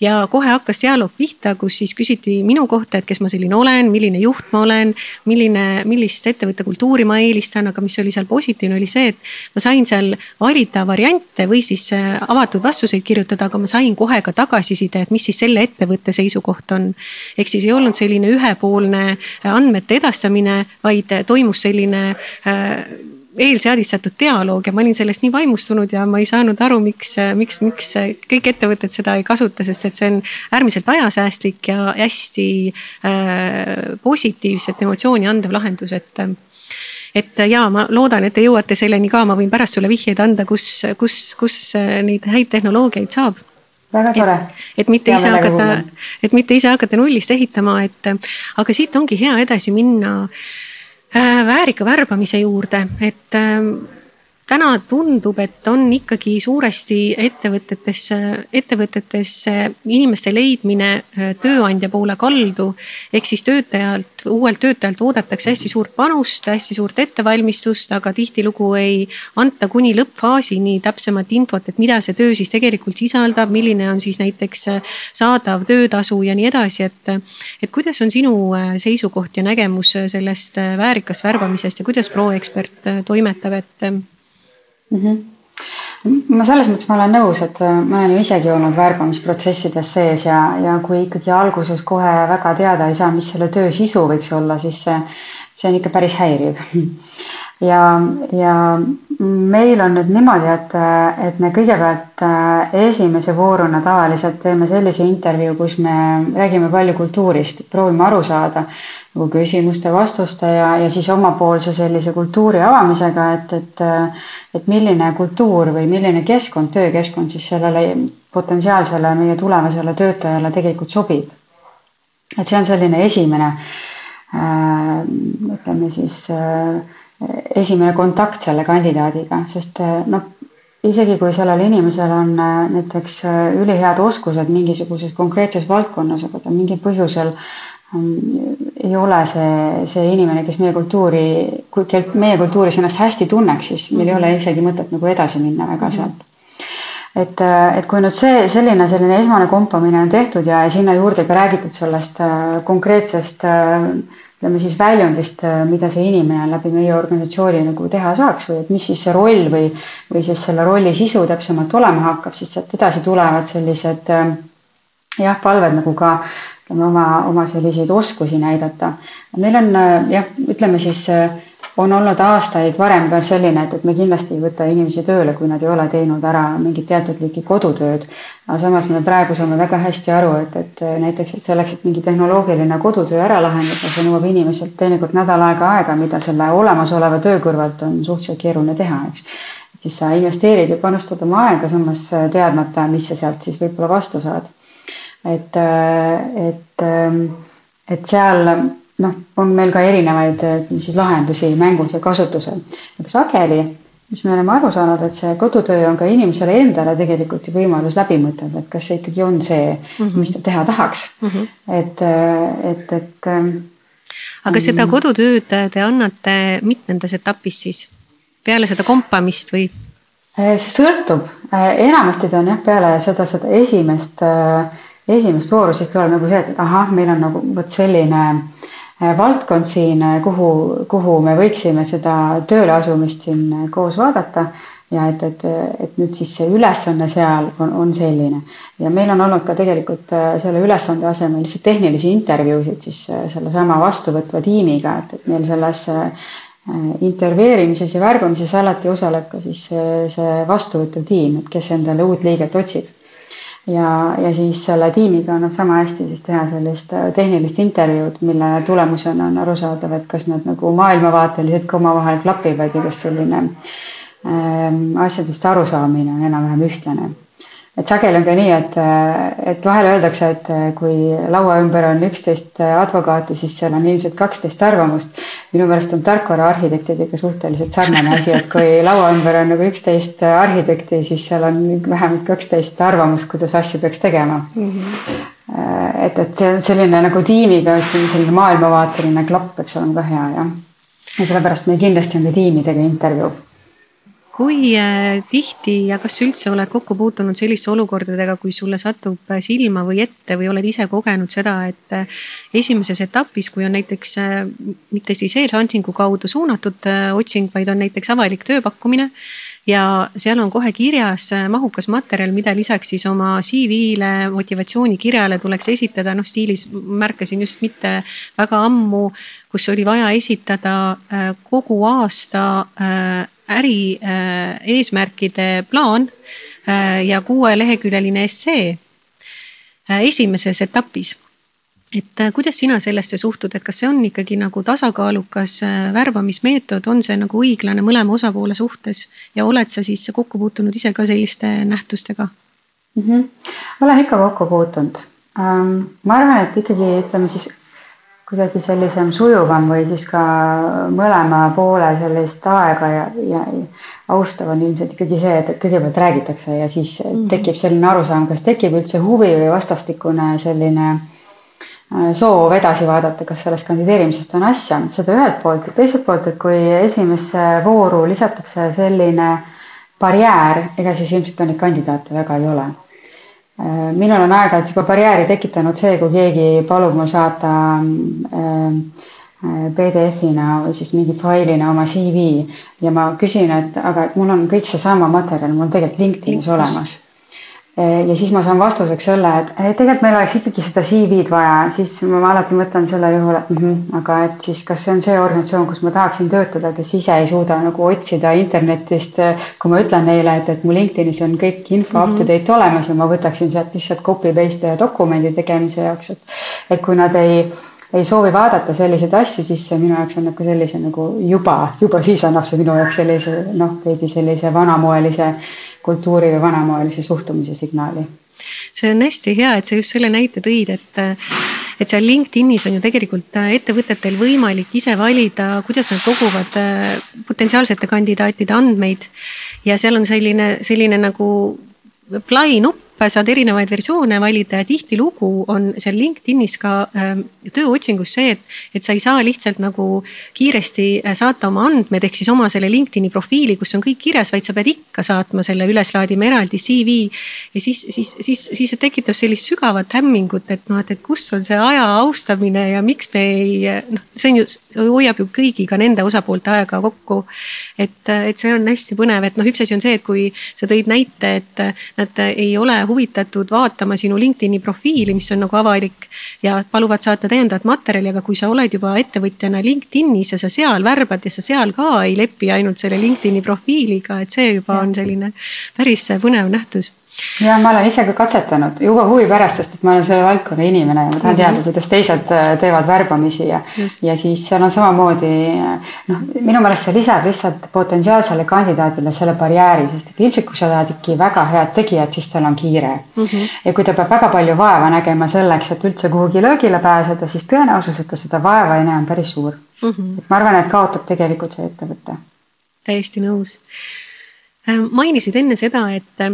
ja kohe hakkas dialoog pihta, kus siis küsiti minu kohta, et kes ma selline olen, milline juht ma olen, milline, millist ettevõtte kultuuri ma eelistan, aga mis oli seal positiivne, oli see, et ma sain seal valida variante või siis äh, avatud vastuseid kirjutada, aga ma sain kohe ka tagasiside, et mis siis selle ettevõtte seisukoht on. ehk siis ei olnud selline ühepoolne andmete edastamine, vaid toimus selline äh, eelseadistatud dialoog ja ma olin sellest nii vaimustunud ja ma ei saanud aru, miks, miks, miks kõik ettevõtted seda ei kasuta, sest et see on äärmiselt ajasäästlik ja hästi äh, positiivset emotsiooni andev lahendus, et et ja ma loodan, et te jõuate selleni ka, ma võin pärast sulle vihjeid anda, kus, kus, kus neid häid tehnoloogiaid saab väga tore. et mitte ise hakata, et mitte ise hakata nullist ehitama, et aga siit ongi hea edasi minna Äh, väärika värbamise juurde, et ähm, täna tundub, et on ikkagi suuresti ettevõtetesse, ettevõtetesse inimeste leidmine äh, tööandja poole kaldu. ehk siis töötajalt, uuelt töötajalt oodatakse hästi suurt panust, hästi suurt ettevalmistust, aga tihtilugu ei anta kuni lõppfaasini täpsemat infot, et mida see töö siis tegelikult sisaldab, milline on siis näiteks äh, saadav töötasu ja nii edasi, et. et kuidas on sinu äh, seisukoht ja nägemus sellest väärikast värbamisest ja kuidas proekspert toimetab, et mm. -hmm ma selles mõttes ma olen nõus, et äh, ma olen ju isegi olnud värbamisprotsessides sees ja, ja kui ikkagi alguses kohe väga teada ei saa, mis selle töö sisu võiks olla, siis see, see on ikka päris häiriv. ja, ja meil on nüüd niimoodi, et, et me kõigepealt äh, esimese vooruna tavaliselt teeme sellise intervjuu, kus me räägime palju kultuurist, proovime aru saada nagu küsimuste-vastuste ja, ja siis omapoolse sellise kultuuri avamisega, et, et, et milline kultuur või milline keskkond, töökeskkond siis sellele potentsiaalsele meie tulevasele töötajale tegelikult sobib. et see on selline esimene äh, ütleme siis äh, esimene kontakt selle kandidaadiga, sest noh, isegi kui sellel inimesel on äh, näiteks äh, ülihead oskused mingisuguses konkreetses valdkonnas, aga ta mingil põhjusel ei ole see, see inimene, kes meie kultuuri, meie kultuuris ennast hästi tunneks, siis meil ei ole mhm. isegi mõtet nagu edasi minna väga mhm. sealt et, äh, et kui nüüd see selline, selline esmane kompamine on tehtud ja sinna juurde ka räägitud sellest konkreetsest äh, ütleme siis väljundist, äh, mida see inimene läbi meie organisatsiooni nagu teha saaks või et mis siis see roll või, või siis selle rolli sisu täpsemalt olema hakkab, siis sealt edasi tulevad sellised äh, jah, palved nagu ka ütleme oma, oma selliseid oskusi näidata. meil on äh, jah, ütleme siis on olnud aastaid varem veel selline, et, et me kindlasti ei võta inimesi tööle, kui nad ei ole teinud ära mingit teatud liiki kodutööd. aga samas me praegu saame väga hästi aru, et, et näiteks, et selleks, et mingi tehnoloogiline kodutöö ära lahendada, see nõuab inimeselt teinekord nädal aega aega, mida selle olemasoleva töö kõrvalt on suhteliselt keeruline teha, eks. siis sa investeerid ja panustad oma aega, samas teadmata, mis sa sealt siis võib-olla vastu saad. Et, et, et seal noh, on meil ka erinevaid siis lahendusi mängus ja kasutusel. aga sageli, mis me oleme aru saanud, et see kodutöö on ka inimesele endale tegelikult ju võimalus läbi mõtelda, et kas see ikkagi on see mm, -hmm. mis ta teha tahaks mm. -hmm. et, et, et. aga seda mm. kodutööd te annate mitmendas etapis siis, peale seda kompamist või? see sõltub, enamasti ta on jah, peale seda, seda esimest, esimest vooru, siis tuleb nagu see, et ahah, meil on nagu vot selline äh, valdkond siin, äh, kuhu, kuhu me võiksime seda tööle asumist siin äh, koos vaadata ja et, et, et nüüd siis see ülesanne seal on, on selline. ja meil on olnud ka tegelikult selle ülesande asemel lihtsalt tehnilisi intervjuusid siis sellesama vastuvõtva tiimiga, et, et meil selles intervjueerimises ja värbamises alati osaleb ka siis see vastuvõttev tiim, et kes endale uut liiget otsib ja, ja siis selle tiimiga annab sama hästi siis teha sellist äh, tehnilist intervjuud, mille tulemusena on arusaadav, et kas nad nagu maailmavaateliselt ka omavahel klapivad ja kas selline ähm, asjadest arusaamine on enam-vähem ühtlane et sageli on ka nii, et, et vahel öeldakse, et kui laua ümber on üksteist advokaati, siis seal on ilmselt kaksteist arvamust. minu meelest on tarkvaraarhitektidega suhteliselt sarnane asi, et kui laua ümber on nagu üksteist arhitekti, siis seal on vähemalt kaksteist arvamust, kuidas asju peaks tegema mm. -hmm. et, et see on selline nagu tiimiga selline maailmavaateline klapp peaks olema ka hea, jah. ja sellepärast meil kindlasti on ka tiimidega intervjuu kui äh, tihti ja kas üldse oled kokku puutunud selliste olukordadega, kui sulle satub äh, silma või ette või oled ise kogenud seda, et äh, esimeses etapis, kui on näiteks mitte siis e-hunting'u kaudu suunatud otsing, vaid on näiteks avalik tööpakkumine ja seal on kohe kirjas mahukas materjal, mida lisaks siis oma CV-le, motivatsioonikirjale tuleks esitada, noh stiilis märkasin just mitte väga ammu, kus oli vaja esitada kogu aasta äri äh, eesmärkide plaan äh, ja kuueleheküljeline essee äh, esimeses etapis. et kuidas sina sellesse suhtud, et kas see on ikkagi nagu tasakaalukas värbamismeetod, on see nagu õiglane mõlema osapoole suhtes ja oled sa siis kokku puutunud ise ka selliste nähtustega mm? -hmm. olen ikka kokku puutunud um,. ma arvan, et ikkagi ütleme siis kuidagi sellisem sujuvam või siis ka mõlema poole sellist aega ja, ja austav on ilmselt ikkagi see, et kõigepealt räägitakse ja siis mm -hmm. tekib selline arusaam, kas tekib üldse huvi või vastastikune selline äh, soov edasi vaadata, kas sellest kandideerimisest on asja, seda ühelt poolt. Ja teiselt poolt, et kui esimesse vooru lisatakse selline barjäär, ega siis ilmselt on neid kandidaate väga ei ole minul on aeg-ajalt juba barjääri tekitanud see, kui keegi palub mul saata äh, äh, PDF-ina või siis mingi failina oma CV ja ma küsin, et aga et mul on kõik seesama materjal, mul on tegelikult LinkedInis olemas ja siis ma saan vastuseks selle, et tegelikult meil oleks ikkagi seda CV-d vaja, siis ma alati mõtlen selle juhul, et mm -hmm, aga et siis kas see on see organisatsioon, kus ma tahaksin töötada, kes ise ei suuda nagu otsida internetist. kui ma ütlen neile, et, et mu LinkedInis on kõik info mm -hmm. up to date olemas ja ma võtaksin sealt lihtsalt copy paste ja dokumendi tegemise jaoks, et. et kui nad ei, ei soovi vaadata selliseid asju, siis see minu jaoks annab ka sellise nagu juba, juba siis annab see minu jaoks sellise noh, veidi sellise vanamoelise kultuuri või vanamoelise suhtumise signaali. see on hästi hea, et sa just selle näite tõid, et et seal LinkedInis on ju tegelikult ettevõtetel võimalik ise valida, kuidas nad koguvad äh, potentsiaalsete kandidaatide andmeid. ja seal on selline, selline nagu play nupp saad erinevaid versioone valida ja tihtilugu on seal LinkedInis ka äh, tööotsingus see, et, et sa ei saa lihtsalt nagu kiiresti äh, saata oma andmed, ehk siis oma selle LinkedIni profiili, kus on kõik kirjas, vaid sa pead ikka saatma selle üles laadima eraldi CV. ja siis, siis, siis, siis see tekitab sellist sügavat hämmingut, et noh, et, et kus on see aja austamine ja miks me ei noh, see on ju, see hoiab ju kõigi, ka nende osapoolte aega kokku. et, et see on hästi põnev, et noh, üks asi on see, et kui sa tõid näite, et nad ei ole huvitatud vaatama sinu LinkedIn'i profiili, mis on nagu avalik. ja paluvad saata täiendavat materjali, aga kui sa oled juba ettevõtjana LinkedInis ja sa seal värbad ja sa seal ka ei lepi ainult selle LinkedIn'i profiiliga, et see juba on selline päris põnev nähtus ja ma olen ise ka katsetanud juba huvi pärast, sest et ma olen selle valdkonna inimene ja ma tahan -hmm. teada, kuidas teised äh, teevad värbamisi ja, ja siis seal on samamoodi noh, minu meelest see lisab lihtsalt potentsiaalsele kandidaadile selle barjääri, sest et ilmselt kui sa tahad ikkagi väga head tegijat, siis tal on kiire mm. -hmm. ja kui ta peab väga palju vaeva nägema selleks, et üldse kuhugi löögile pääseda, siis tõenäosus, et ta seda vaeva ei näe, on päris suur mm. -hmm. et ma arvan, et kaotab tegelikult see ettevõte. täiesti nõus. Äh, mainisid enne seda, et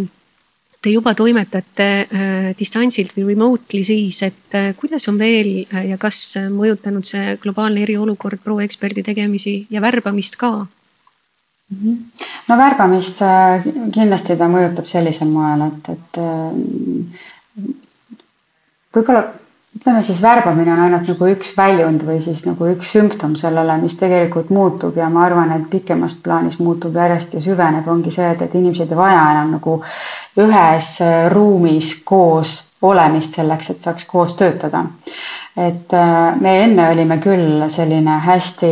te juba toimetate äh, distantsilt või remotely siis, et äh, kuidas on veel äh, ja kas mõjutanud see globaalne eriolukord proua eksperdi tegemisi ja värbamist ka? Mhm. no värbamist kindlasti ta mõjutab sellisel moel, et, et võib-olla ütleme siis värbamine on ainult nagu üks väljund või siis nagu üks sümptom sellele, mis tegelikult muutub ja ma arvan, et pikemas plaanis muutub järjest ja süveneb, ongi see, et, et inimesed ei vaja enam nagu ühes ruumis koos olemist selleks, et saaks koos töötada. et äh, me enne olime küll selline hästi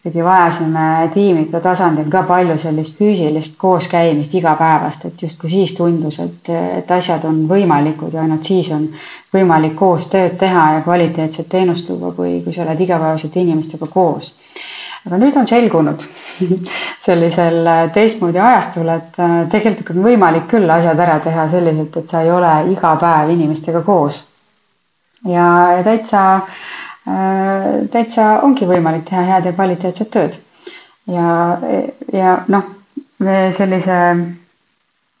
ikkagi vajasime tiimide tasandil ka palju sellist füüsilist kooskäimist igapäevast, et justkui siis tundus, et, et asjad on võimalikud ja ainult siis on võimalik koos tööd teha ja kvaliteetset teenust luua, kui, kui sa oled igapäevaselt inimestega koos. aga nüüd on selgunud sellisel teistmoodi ajastul, et äh, tegelikult on võimalik küll asjad ära teha selliselt, et sa ei ole iga päev inimestega koos. ja, täitsa täitsa ongi võimalik teha head ja kvaliteetset tööd. ja, ja noh, me sellise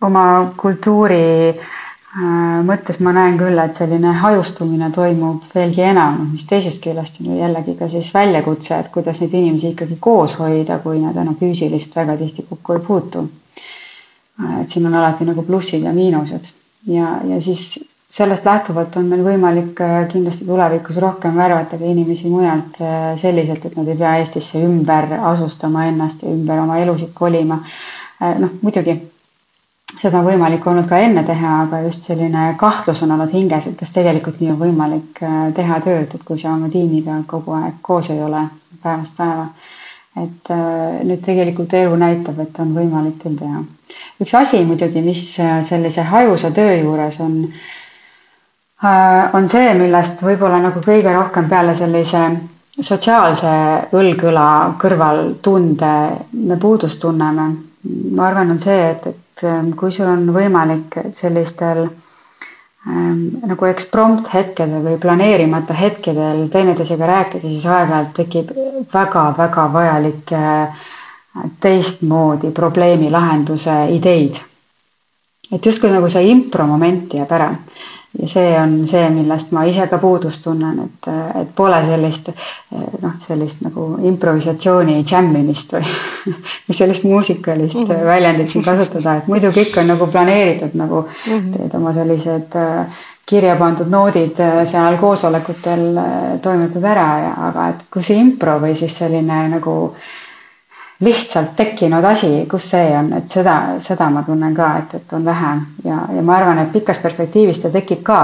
oma kultuuri äh, mõttes ma näen küll, et selline hajustumine toimub veelgi enam, mis teisest küljest on ju jällegi ka siis väljakutse, et kuidas neid inimesi ikkagi koos hoida, kui nad enam füüsiliselt väga tihti kokku ei puutu. et siin on alati nagu plussid ja miinused ja, ja siis sellest lähtuvalt on meil võimalik äh, kindlasti tulevikus rohkem värvata ka inimesi mujalt äh, selliselt, et nad ei pea Eestisse ümber asustama ennast ja ümber oma elusid kolima. Äh, noh, muidugi seda on võimalik olnud ka enne teha, aga just selline kahtlus on olnud hinges, et kas tegelikult nii on võimalik teha tööd, et kui sa oma tiimiga kogu aeg koos ei ole päevast päeva. et nüüd tegelikult elu näitab, et on võimalik küll teha. üks asi muidugi, mis sellise hajusa töö juures on Äh, on see, millest võib-olla nagu kõige rohkem peale sellise sotsiaalse õlgõla kõrval tunde me puudust tunneme. ma arvan, on see, et, et ähm, kui sul on võimalik sellistel ähm, nagu eksprompt hetkedel või planeerimata hetkedel teineteisega rääkida, siis aeg-ajalt tekib väga-väga vajalikke teistmoodi probleemi lahenduse ideid. et justkui nagu see impromoment jääb ära ja see on see, millest ma ise ka puudust tunnen, et, et pole sellist noh, sellist nagu improvisatsiooni džämmimist või või sellist muusikalist mm -hmm. väljendit siin kasutada, et muidu kõik on nagu planeeritud, nagu mm -hmm. teed oma sellised äh, kirja pandud noodid äh, seal koosolekutel äh, toimetad ära ja, aga et kui see impro või siis selline nagu äh, lihtsalt tekkinud asi, kus see on, et seda, seda ma tunnen ka, et, et on vähe ja, ja ma arvan, et pikas perspektiivis ta tekib ka.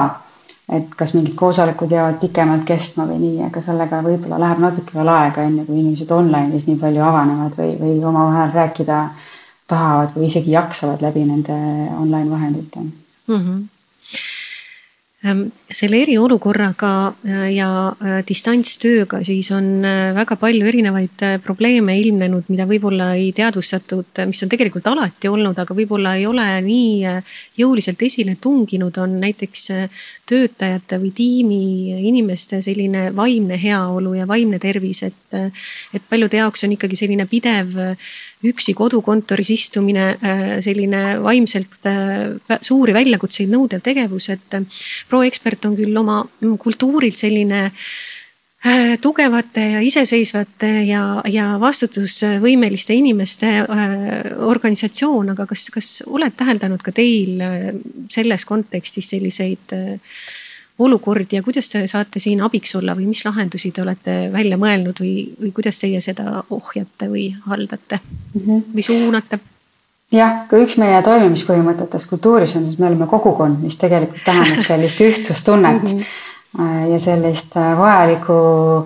et kas mingid koosolekud jäävad pikemalt kestma või nii, aga sellega võib-olla läheb natuke veel aega, enne kui inimesed online'is nii palju avanevad või, või omavahel rääkida tahavad või isegi jaksavad läbi nende online vahendite mm. -hmm selle eriolukorraga äh, ja äh, distantstööga siis on äh, väga palju erinevaid probleeme ilmnenud, mida võib-olla ei teadvustatud, mis on tegelikult alati olnud, aga võib-olla ei ole nii jõuliselt esile tunginud, on näiteks töötajate või tiimi inimeste selline vaimne heaolu ja vaimne tervis, et. et paljude jaoks on ikkagi selline pidev üksi kodukontoris istumine, selline vaimselt suuri väljakutseid nõudev tegevus, et proekspert on küll oma kultuurilt selline äh, tugevate ja iseseisvate ja, ja vastutusvõimeliste inimeste äh, organisatsioon, aga kas, kas oled täheldanud ka teil äh, selles kontekstis selliseid olukordi ja kuidas te saate siin abiks olla või mis lahendusi te olete välja mõelnud või, või kuidas teie seda ohjate või haldate mm -hmm. või suunate? jah, ka üks meie toimimispõhimõtetest kultuuris on, siis me oleme kogukond, mis tegelikult tähendab sellist ühtsustunnet mm -hmm. ja sellist äh, vajalikku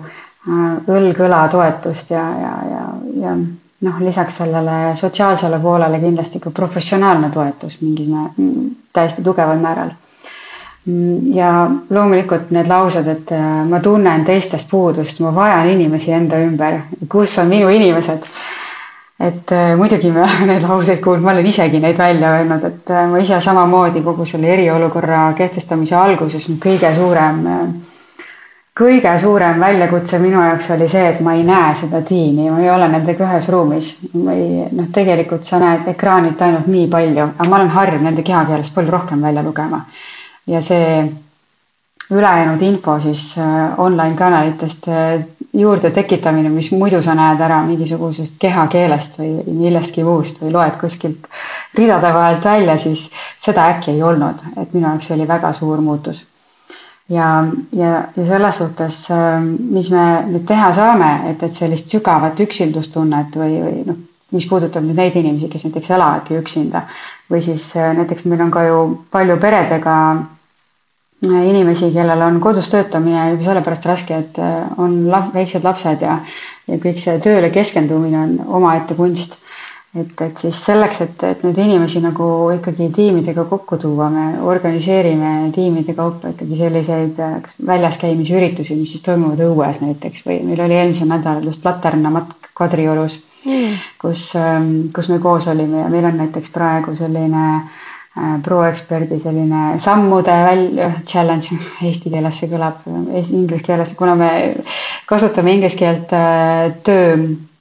äh, õlg-õla toetust ja, ja, ja, ja noh, lisaks sellele sotsiaalsele poolele kindlasti ka professionaalne toetus mingil täiesti tugeval määral. Mm, ja loomulikult need laused, et ma tunnen teistest puudust, ma vajan inimesi enda ümber, kus on minu inimesed et äh, muidugi oleme neid lauseid kuulnud, ma olen isegi neid välja öelnud, et äh, ma ise samamoodi kogu selle eriolukorra kehtestamise alguses kõige suurem, äh, kõige suurem väljakutse minu jaoks oli see, et ma ei näe seda tiimi, ma ei ole nendega ühes ruumis. ma ei, noh, tegelikult sa näed ekraanilt ainult nii palju, aga ma olen harjunud nende kehakeelest palju rohkem välja lugema. Ja see ülejäänud info siis online kanalitest juurde tekitamine, mis muidu sa näed ära mingisugusest kehakeelest või millestki muust või loed kuskilt ridade vahelt välja, siis seda äkki ei olnud, et minu jaoks oli väga suur muutus. ja, ja, ja selles suhtes, mis me nüüd teha saame, et, et sellist sügavat üksildustunnet või, või noh, mis puudutab nüüd neid inimesi, kes näiteks elavadki üksinda või siis näiteks meil on ka ju palju peredega inimesi, kellel on kodus töötamine juba sellepärast raske, et äh, on lap, väiksed lapsed ja, ja kõik see tööle keskendumine on omaette kunst. et, et siis selleks, et, et neid inimesi nagu ikkagi tiimidega kokku tuua, me organiseerime tiimide kaupa ikkagi selliseid äh, kas väljas käimise üritusi, mis siis toimuvad õues näiteks või meil oli eelmisel nädalal just Laterna matk Kadriorus mm., kus, ähm, kus me koos olime ja meil on näiteks praegu selline äh, proeksperdi selline sammude välja, challenge eesti keeles see kõlab, inglise keeles, kuna me kasutame inglise keelt äh, töö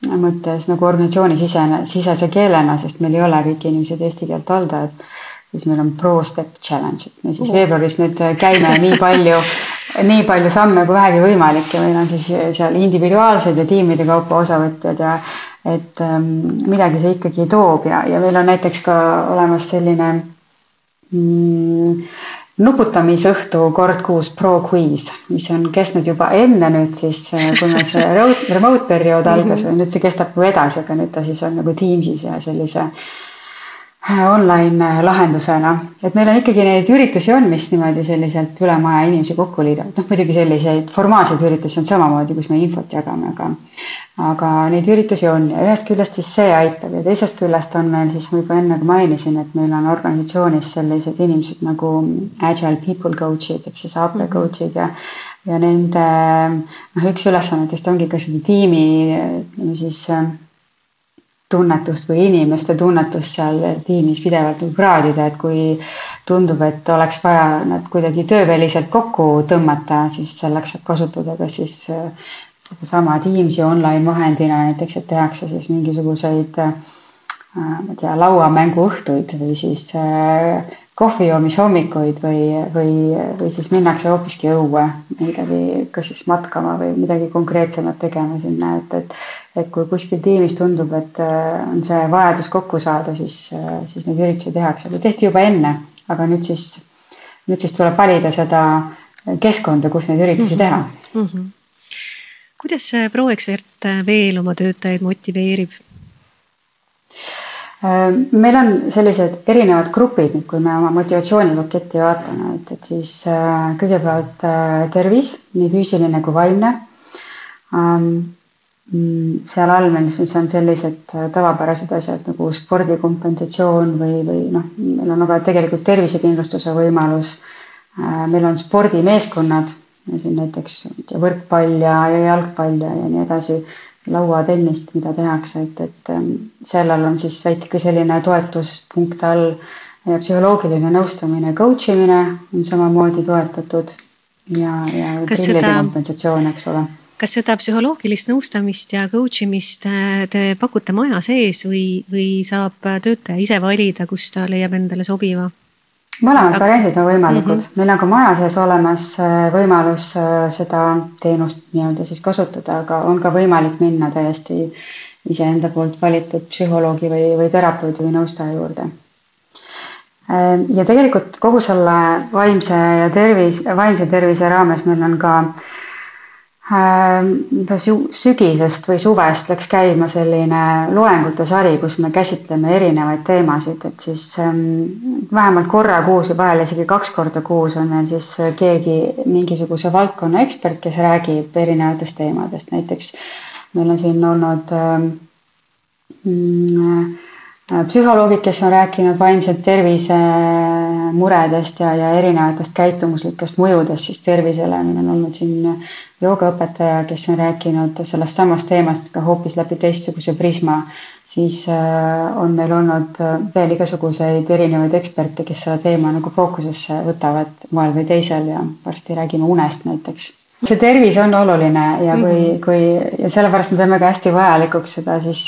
mõttes nagu organisatsiooni sisene, sisese keelena, sest meil ei ole kõik inimesed eesti keelt valdajad, siis meil on pro step challenge, et me siis veebruaris nüüd käime nii palju, nii palju samme kui vähegi võimalik ja meil on siis seal individuaalsed ja tiimide kaupa osavõtjad ja et ähm, midagi see ikkagi toob ja, ja meil on näiteks ka olemas selline mm, nuputamisõhtu kord kuus Pro Quiz, mis on kestnud juba enne nüüd siis, äh, kui meil see remote periood mhm. algas nüüd see kestab ju edasi, aga nüüd ta siis on nagu Teamsis ja sellise äh, online äh, lahendusena, et meil on ikkagi neid üritusi on, mis niimoodi selliselt üle maja inimesi kokku liidavad, noh muidugi selliseid formaalseid üritusi on samamoodi, kus me infot jagame, aga aga neid üritusi on ja ühest küljest siis see aitab ja teisest küljest on meil siis, ma juba enne ka mainisin, et meil on organisatsioonis sellised inimesed nagu agile people coach'id ehk siis AP mhm. coach'id ja ja nende noh, üks ülesannetest ongi ka seda tiimi ütleme siis tunnetust või inimeste tunnetust seal tiimis pidevalt nagu kraadida, et kui tundub, et oleks vaja nad kuidagi tööväliselt kokku tõmmata, siis selleks saab kasutada kas siis sedasama Teamsi online vahendina näiteks, et tehakse siis mingisuguseid äh, ma ei tea, lauamänguõhtuid või siis äh, kohvijoomishommikuid või, või, või siis minnakse hoopiski õue midagi, kas siis matkama või midagi konkreetsemat tegema sinna, et, et et kui kuskil tiimis tundub, et äh, on see vajadus kokku saada, siis, siis neid üritusi tehakse, seda tehti juba enne, aga nüüd siis, nüüd siis tuleb valida seda keskkonda, kus neid üritusi teha. Mm. -hmm kuidas proekspert veel oma töötajaid motiveerib? Äh, meil on sellised erinevad grupid nüüd, kui me oma motivatsioonipaketti vaatame, et, et siis äh, kõigepealt äh, tervis, nii füüsiline kui vaimne. Ähm, mm, seal all meil siis on sellised tavapärased asjad nagu spordikompensatsioon või, või noh, meil on aga tegelikult tervisekindlustuse võimalus meil on spordimeeskonnad, siin näiteks võrkpall ja, ja jalgpall ja, ja nii edasi, lauatennist, mida tehakse, et, et ähm, sellel on siis väike selline toetuspunkt all ja psühholoogiline nõustamine, coach imine on samamoodi toetatud ja, ja trillide seda... kompensatsioon, eks ole kas seda psühholoogilist nõustamist ja coach imist äh, te pakute maja sees või, või saab töötaja ise valida, kus ta leiab endale sobiva? Mõlemad Aga... variandid on võimalikud. Mm, -hmm. meil on ka maja sees olemas äh, võimalus äh, seda teenust nii-öelda siis kasutada, aga on ka võimalik minna täiesti iseenda poolt valitud psühholoogi või, või terapeudi või nõustaja juurde. Ja tegelikult kogu selle vaimse ja tervis, vaimse tervise raames meil on ka äh, umbes ähm, sügisest või suvest läks käima selline loengute sari, kus me käsitleme erinevaid teemasid, et siis ähm, vähemalt korra kuus ja vahel isegi kaks korda kuus on meil siis keegi mingisuguse valdkonna ekspert, kes räägib erinevatest teemadest, näiteks meil on siin olnud ähm, mm, Äh, psühholoogid, kes on rääkinud vaimse tervise muredest ja, ja erinevatest käitumuslikest mõjudest siis tervisele, meil on olnud siin joogaõpetaja, kes on rääkinud sellest samast teemast ka hoopis läbi teistsuguse prisma, siis äh, on meil olnud veel igasuguseid erinevaid eksperte, kes selle teema nagu fookusesse võtavad moel või teisel ja varsti räägime unest näiteks see tervis on oluline ja kui mm, -hmm. kui ja sellepärast me peame ka hästi vajalikuks seda siis,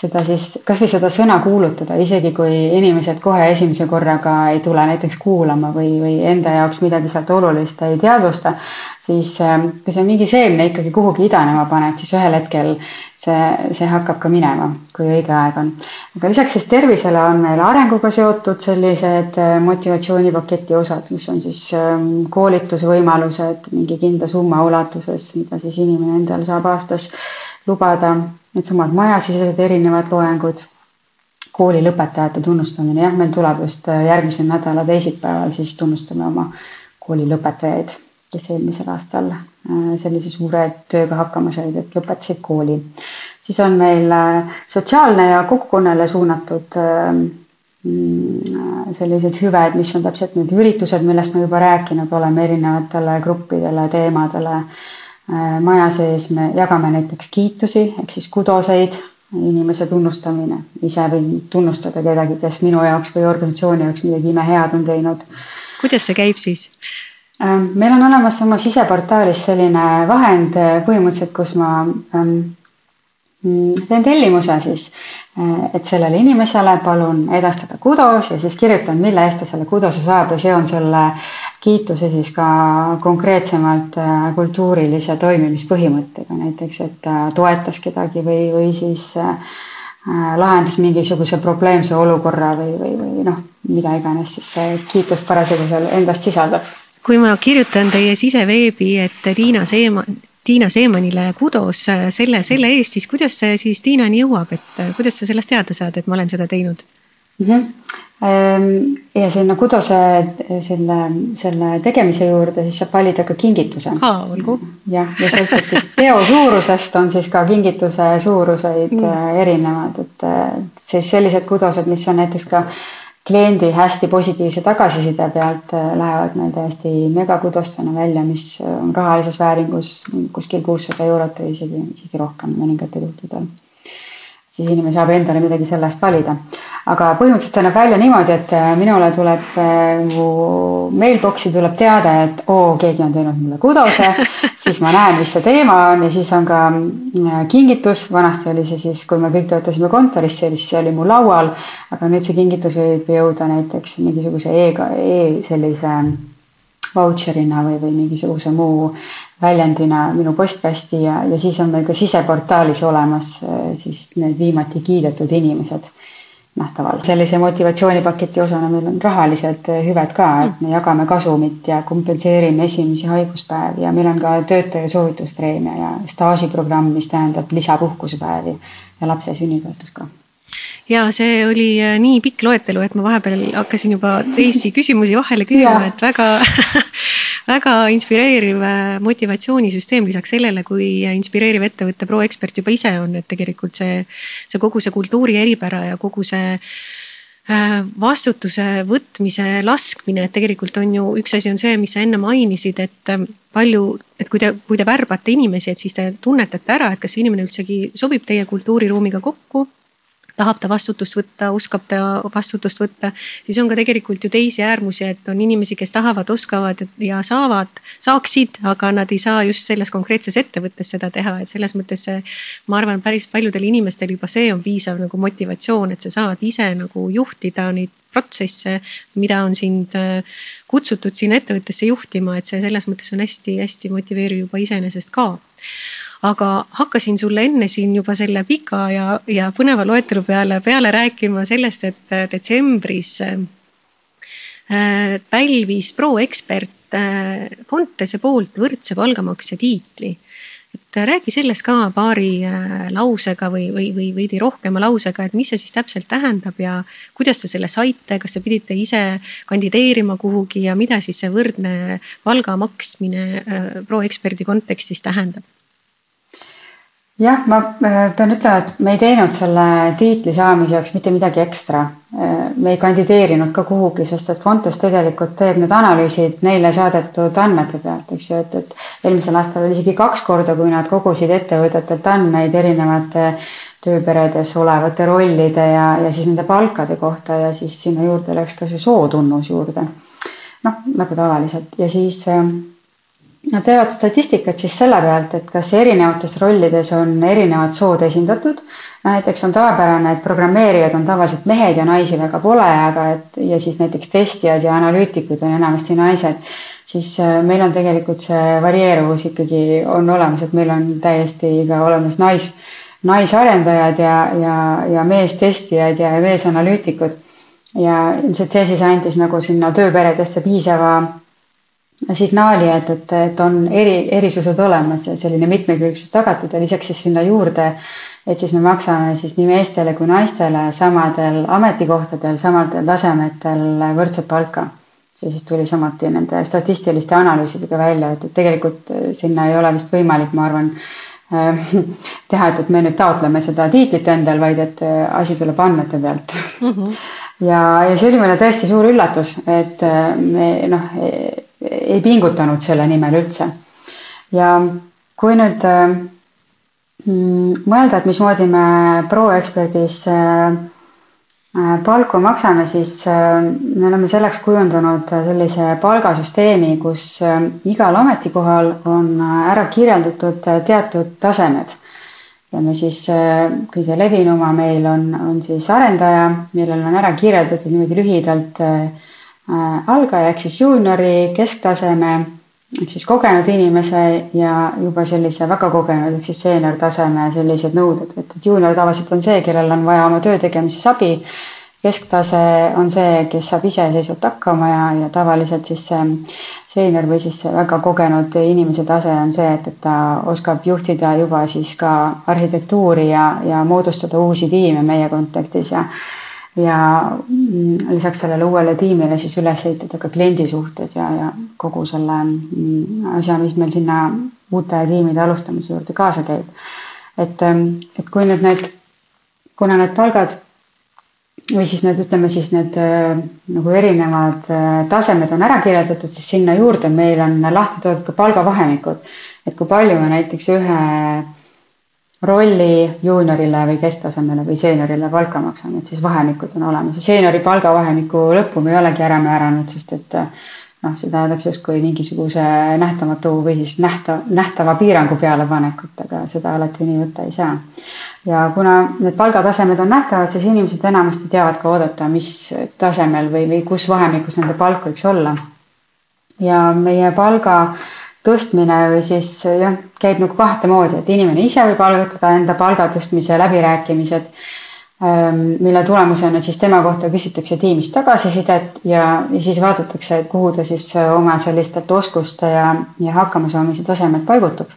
seda siis kasvõi seda sõna kuulutada, isegi kui inimesed kohe esimese korraga ei tule näiteks kuulama või, või enda jaoks midagi sealt olulist ei teadvusta, siis kui sa mingi seemne ikkagi kuhugi idanema paned, siis ühel hetkel see, see hakkab ka minema, kui õige aeg on. aga lisaks siis tervisele on meil arenguga seotud sellised äh, motivatsioonipaketi osad, mis on siis ähm, koolitusvõimalused mingi kindla summa ulatuses, mida siis inimene endale saab aastas lubada. Needsamad majasisesed erinevad loengud kooli lõpetajate tunnustamine, jah, meil tuleb just äh, järgmisel nädala teisipäeval, siis tunnustame oma kooli lõpetajaid kes eelmisel aastal äh, sellise suure tööga hakkama said, et lõpetasid kooli. siis on meil äh, sotsiaalne ja kogukonnale suunatud sellised hüved, mis on täpselt need üritused, millest me juba rääkinud oleme erinevatele gruppidele, teemadele. maja sees me jagame näiteks kiitusi ehk siis kudoseid, inimese tunnustamine, ise võin tunnustada kedagi, kes minu jaoks või organisatsiooni jaoks midagi imehead on teinud. kuidas see käib siis? Ähm, meil on olemas oma siseportaalis selline vahend äh, põhimõtteliselt, kus ma ähm, mm, teen tellimuse siis, äh, et sellele inimesele palun edastada kudos ja siis kirjutan, mille eest ta selle kudose saab ja seon selle kiituse siis ka konkreetsemalt äh, kultuurilise toimimispõhimõttega, näiteks et ta toetas kedagi või, või siis lahendas mingisuguse probleemse olukorra või, või, või noh, mida iganes siis see kiitus parasjagu seal endast sisaldab kui ma kirjutan teie siseveebi, et Tiina Seeman, Tiina Seemanile kudos selle, selle eest, siis kuidas see siis Tiinani jõuab, et kuidas sa sellest teada saad, et ma olen seda teinud mm? -hmm. ja sinna kudose selle, selle tegemise juurde siis saab valida ka kingituse. jah, ja sõltub siis teo suurusest on siis ka kingituse suuruseid mm. erinevad, et siis sellised kudosed, mis on näiteks ka kliendi hästi positiivse tagasiside pealt äh, lähevad meil täiesti megakudostena välja, mis äh, on rahalises vääringus kuskil kuussada eurot või isegi, isegi rohkem mõningatel juhtudel. Siis inimene saab endale midagi selle eest valida. aga põhimõtteliselt see näeb välja niimoodi, et äh, minule tuleb mu mailbox'i tuleb teade, et oo, keegi on teinud mulle kudose siis ma näen, mis see teema on ja siis on ka äh, kingitus, vanasti oli see siis, kui me kõik töötasime kontoris, siis see oli mu laual, aga nüüd see kingitus võib jõuda näiteks mingisuguse e-, e sellise vautšerina või, või mingisuguse muu väljendina minu postkasti ja, ja siis on meil ka siseportaalis olemas äh, siis need viimati kiidetud inimesed nähtaval. sellise motivatsioonipaketi osana meil on rahalised hüved ka, et me jagame kasumit ja kompenseerime esimesi haiguspäevi ja meil on ka töötaja soovituspreemia ja staažiprogramm, mis tähendab lisapuhkusepäevi ja lapse sünnitoetust ka ja see oli äh, nii pikk loetelu, et ma vahepeal hakkasin juba teisi küsimusi vahele küsima, et väga väga inspireeriv äh, motivatsioonisüsteem lisaks sellele, kui inspireeriv ettevõtte ProExpert juba ise on, et tegelikult see, see kogu see kultuuri eripära ja kogu see Äh, vastutuse võtmise laskmine, et tegelikult on ju üks asi on see, mis sa enne mainisid, et ähm, palju, et kui te, kui te värbate inimesi, et siis te tunnetate ära, et kas see inimene üldsegi sobib teie kultuuriruumiga kokku tahab ta vastutust võtta, oskab ta vastutust võtta, siis on ka tegelikult ju teisi äärmusi, et on inimesi, kes tahavad, oskavad ja saavad, saaksid, aga nad ei saa just selles konkreetses ettevõttes seda teha, et selles mõttes see. ma arvan, päris paljudel inimestel juba see on piisav nagu motivatsioon, et sa saad ise nagu juhtida neid protsesse, mida on sind äh, kutsutud sinna ettevõttesse juhtima, et see selles mõttes on hästi-hästi motiveeriv juba iseenesest ka aga hakkasin sulle enne siin juba selle pika ja, ja põneva loetelu peale, peale rääkima sellest, et äh, detsembris äh, pälvis proekspert äh, Fontese poolt võrdse palgamaksja tiitli. et räägi sellest ka paari äh, lausega või, või, või veidi rohkema lausega, et mis see siis täpselt tähendab ja kuidas te selle saite, kas te pidite ise kandideerima kuhugi ja mida siis see võrdne palga maksmine äh, proeksperdi kontekstis tähendab? Jah, ma äh, pean ütlema, et me ei teinud selle tiitli saamiseks mitte midagi ekstra. Äh, me ei kandideerinud ka kuhugi, sest et Fontes tegelikult teeb need analüüsid neile saadetud andmete pealt, eks ju, et, et eelmisel aastal oli isegi kaks korda, kui nad kogusid ettevõtetelt andmeid erinevate tööperedes olevate rollide ja, ja siis nende palkade kohta ja siis sinna juurde läks ka see sootunnus juurde. noh, nagu tavaliselt ja siis äh, Nad teevad statistikat siis selle pealt, et kas erinevates rollides on erinevad sood esindatud. näiteks on tavapärane, et programmeerijad on tavaliselt mehed ja naisi väga pole, aga et ja siis näiteks testijad ja analüütikud on enamasti naised. siis äh, meil on tegelikult see varieeruvus ikkagi on olemas, et meil on täiesti ka olemas nais, naisarendajad ja, ja, ja meestestijad ja meesanalüütikud. ja ilmselt see siis andis nagu sinna tööperedesse piisava signaali, et, et, et on eri, erisused olemas ja selline mitmekülgsus tagatud ja lisaks siis sinna juurde, et siis me maksame siis nii meestele kui naistele samadel ametikohtadel, samadel tasemetel võrdset palka. see siis tuli samuti nende statistiliste analüüsidega välja, et, et tegelikult sinna ei ole vist võimalik, ma arvan, teha, et, et me nüüd taotleme seda tiitlit endal, vaid et asi tuleb andmete pealt mm. -hmm. Ja, ja see oli meile tõesti suur üllatus, et me noh ei pingutanud selle nimel üldse. ja kui nüüd äh, mm, mõelda, et mismoodi me ProExpertis äh, äh, palku maksame, siis me oleme selleks kujundanud sellise palgasüsteemi, kus igal ametikohal on ära kirjeldatud teatud tasemed. Ja me siis kõige levinuma meil on, on siis arendaja, millel on ära kirjeldatud niimoodi lühidalt Äh, algaja ehk siis juuniori, kesktaseme ehk siis kogenud inimese ja juba sellise väga kogenud ehk siis seenior taseme sellised nõuded, et, et juunior tavaliselt on see, kellel on vaja oma töö tegemises abi. Kesktase on see, kes saab iseseisvalt hakkama ja, ja tavaliselt siis see seenior või siis väga kogenud inimese tase on see, et, et ta oskab juhtida juba siis ka arhitektuuri ja, ja moodustada uusi tiime meie kontekstis ja ja mm, lisaks sellele uuele tiimile siis üles ehitada ka kliendisuhted ja, ja kogu selle mm, asja, mis meil sinna uute tiimide alustamise juurde kaasa käib. et, ähm, et kui nüüd need, kuna need palgad või siis need, ütleme siis need äh, nagu erinevad äh, tasemed on ära kirjeldatud, siis sinna juurde meil on lahti toodud ka palgavahemikud. et kui palju me näiteks ühe rolli juuniorile või kesktasemele või seeniorile palka maksame, et siis vahemikud on olemas ja seeniori palgavahemiku lõppu me ei olegi ära määranud, sest et noh, see tähendaks justkui mingisuguse nähtamatu või siis nähta, nähtava piirangu pealepanekut, aga seda alati nii võtta ei saa. Ja kuna need palgatasemed on nähtavad, siis inimesed enamasti teavad ka oodata, mis tasemel või, või kus vahemikus nende palk võiks olla. ja meie palga tõstmine või siis jah, käib nagu kahte moodi, et inimene ise võib algatada enda palga tõstmise läbirääkimised, ähm, mille tulemusena siis tema kohta küsitakse tiimist tagasisidet ja, ja siis vaadatakse, et kuhu ta siis oma sellistelt oskuste ja, ja hakkamasaamise tasemed paigutub.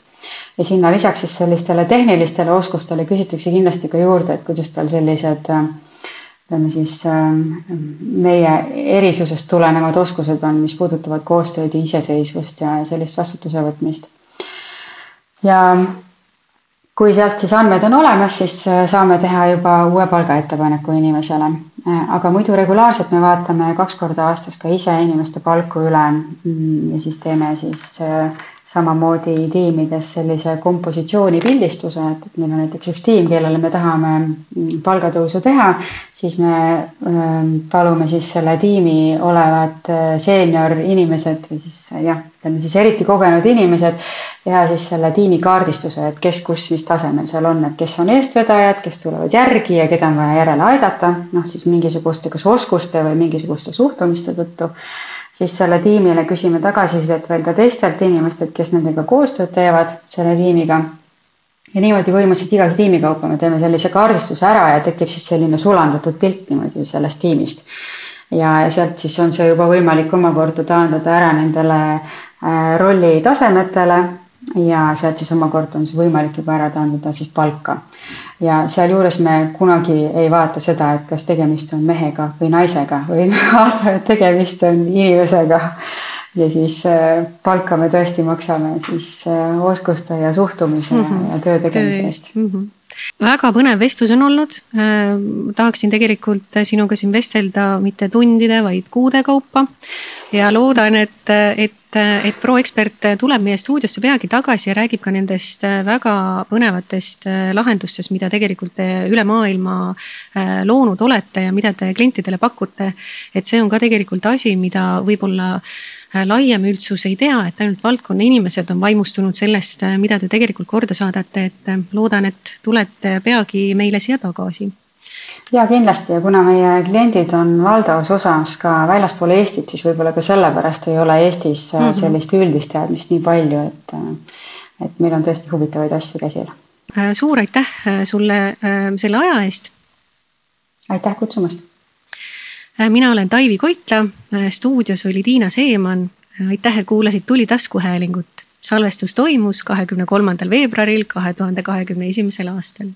Ja sinna lisaks siis sellistele tehnilistele oskustele küsitakse kindlasti ka juurde, et kuidas tal sellised äh, ütleme siis ähm, meie erisusest tulenevad oskused on, mis puudutavad koostööd ja iseseisvust ja sellist vastutuse võtmist. ja kui sealt siis andmed on olemas, siis saame teha juba uue palgaettepaneku inimesele. aga muidu regulaarselt me vaatame kaks korda aastas ka ise inimeste palku üle mm, ja siis teeme siis samamoodi tiimides sellise kompositsiooni pildistuse, et, et meil on näiteks üks tiim, kellele me tahame palgatõusu teha, siis me ähm, palume siis selle tiimi olevad äh, seenior inimesed või siis jah, ütleme siis eriti kogenud inimesed, teha siis selle tiimi kaardistuse, et kes, kus, mis tasemel seal on, et kes on eestvedajad, kes tulevad järgi ja keda on vaja järele aidata, noh siis mingisuguste kas oskuste või mingisuguste suhtumiste tõttu siis selle tiimile küsime tagasisidet veel ka teistelt inimestelt, kes nendega koostööd teevad, selle tiimiga. ja niimoodi põhimõtteliselt iga tiimi kaupa me teeme sellise kaardistuse ära ja tekib siis selline sulandatud pilt niimoodi sellest tiimist. ja, sealt siis on see juba võimalik omakorda taandada ära nendele äh, rolli tasemetele ja sealt siis omakorda on siis võimalik juba ära taandada siis palka. Ja sealjuures me kunagi ei vaata seda, et kas tegemist on mehega või naisega või tegemist on inimesega. Ja siis äh, palka me tõesti maksame siis äh, oskuste ja suhtumise mm -hmm. ja töö tegemise eest mm. -hmm väga põnev vestlus on olnud. Äh, tahaksin tegelikult sinuga siin vestelda mitte tundide, vaid kuude kaupa. ja loodan, et, et et, ProExpert tuleb meie stuudiosse peagi tagasi ja räägib ka nendest väga põnevatest lahendustest, mida tegelikult te üle maailma loonud olete ja mida te klientidele pakute. et see on ka tegelikult asi, mida võib-olla laiem üldsus ei tea, et ainult valdkonna inimesed on vaimustunud sellest, mida te tegelikult korda saadate, et loodan, et tulete peagi meile siia tagasi ja kindlasti ja kuna meie kliendid on valdavas osas ka väljaspool Eestit, siis võib-olla ka sellepärast ei ole Eestis mm -hmm. sellist üldist teadmist nii palju, et, äh, et meil on tõesti huvitavaid asju käsil. Äh, suur aitäh sulle selle aja eest. aitäh kutsumast. Mina olen Taivi Koitla, stuudios oli Tiina Seeman. aitäh, et kuulasid Tuli taskuhäälingut. salvestus toimus kahekümne kolmandal veebruaril kahe tuhande kahekümne esimesel aastal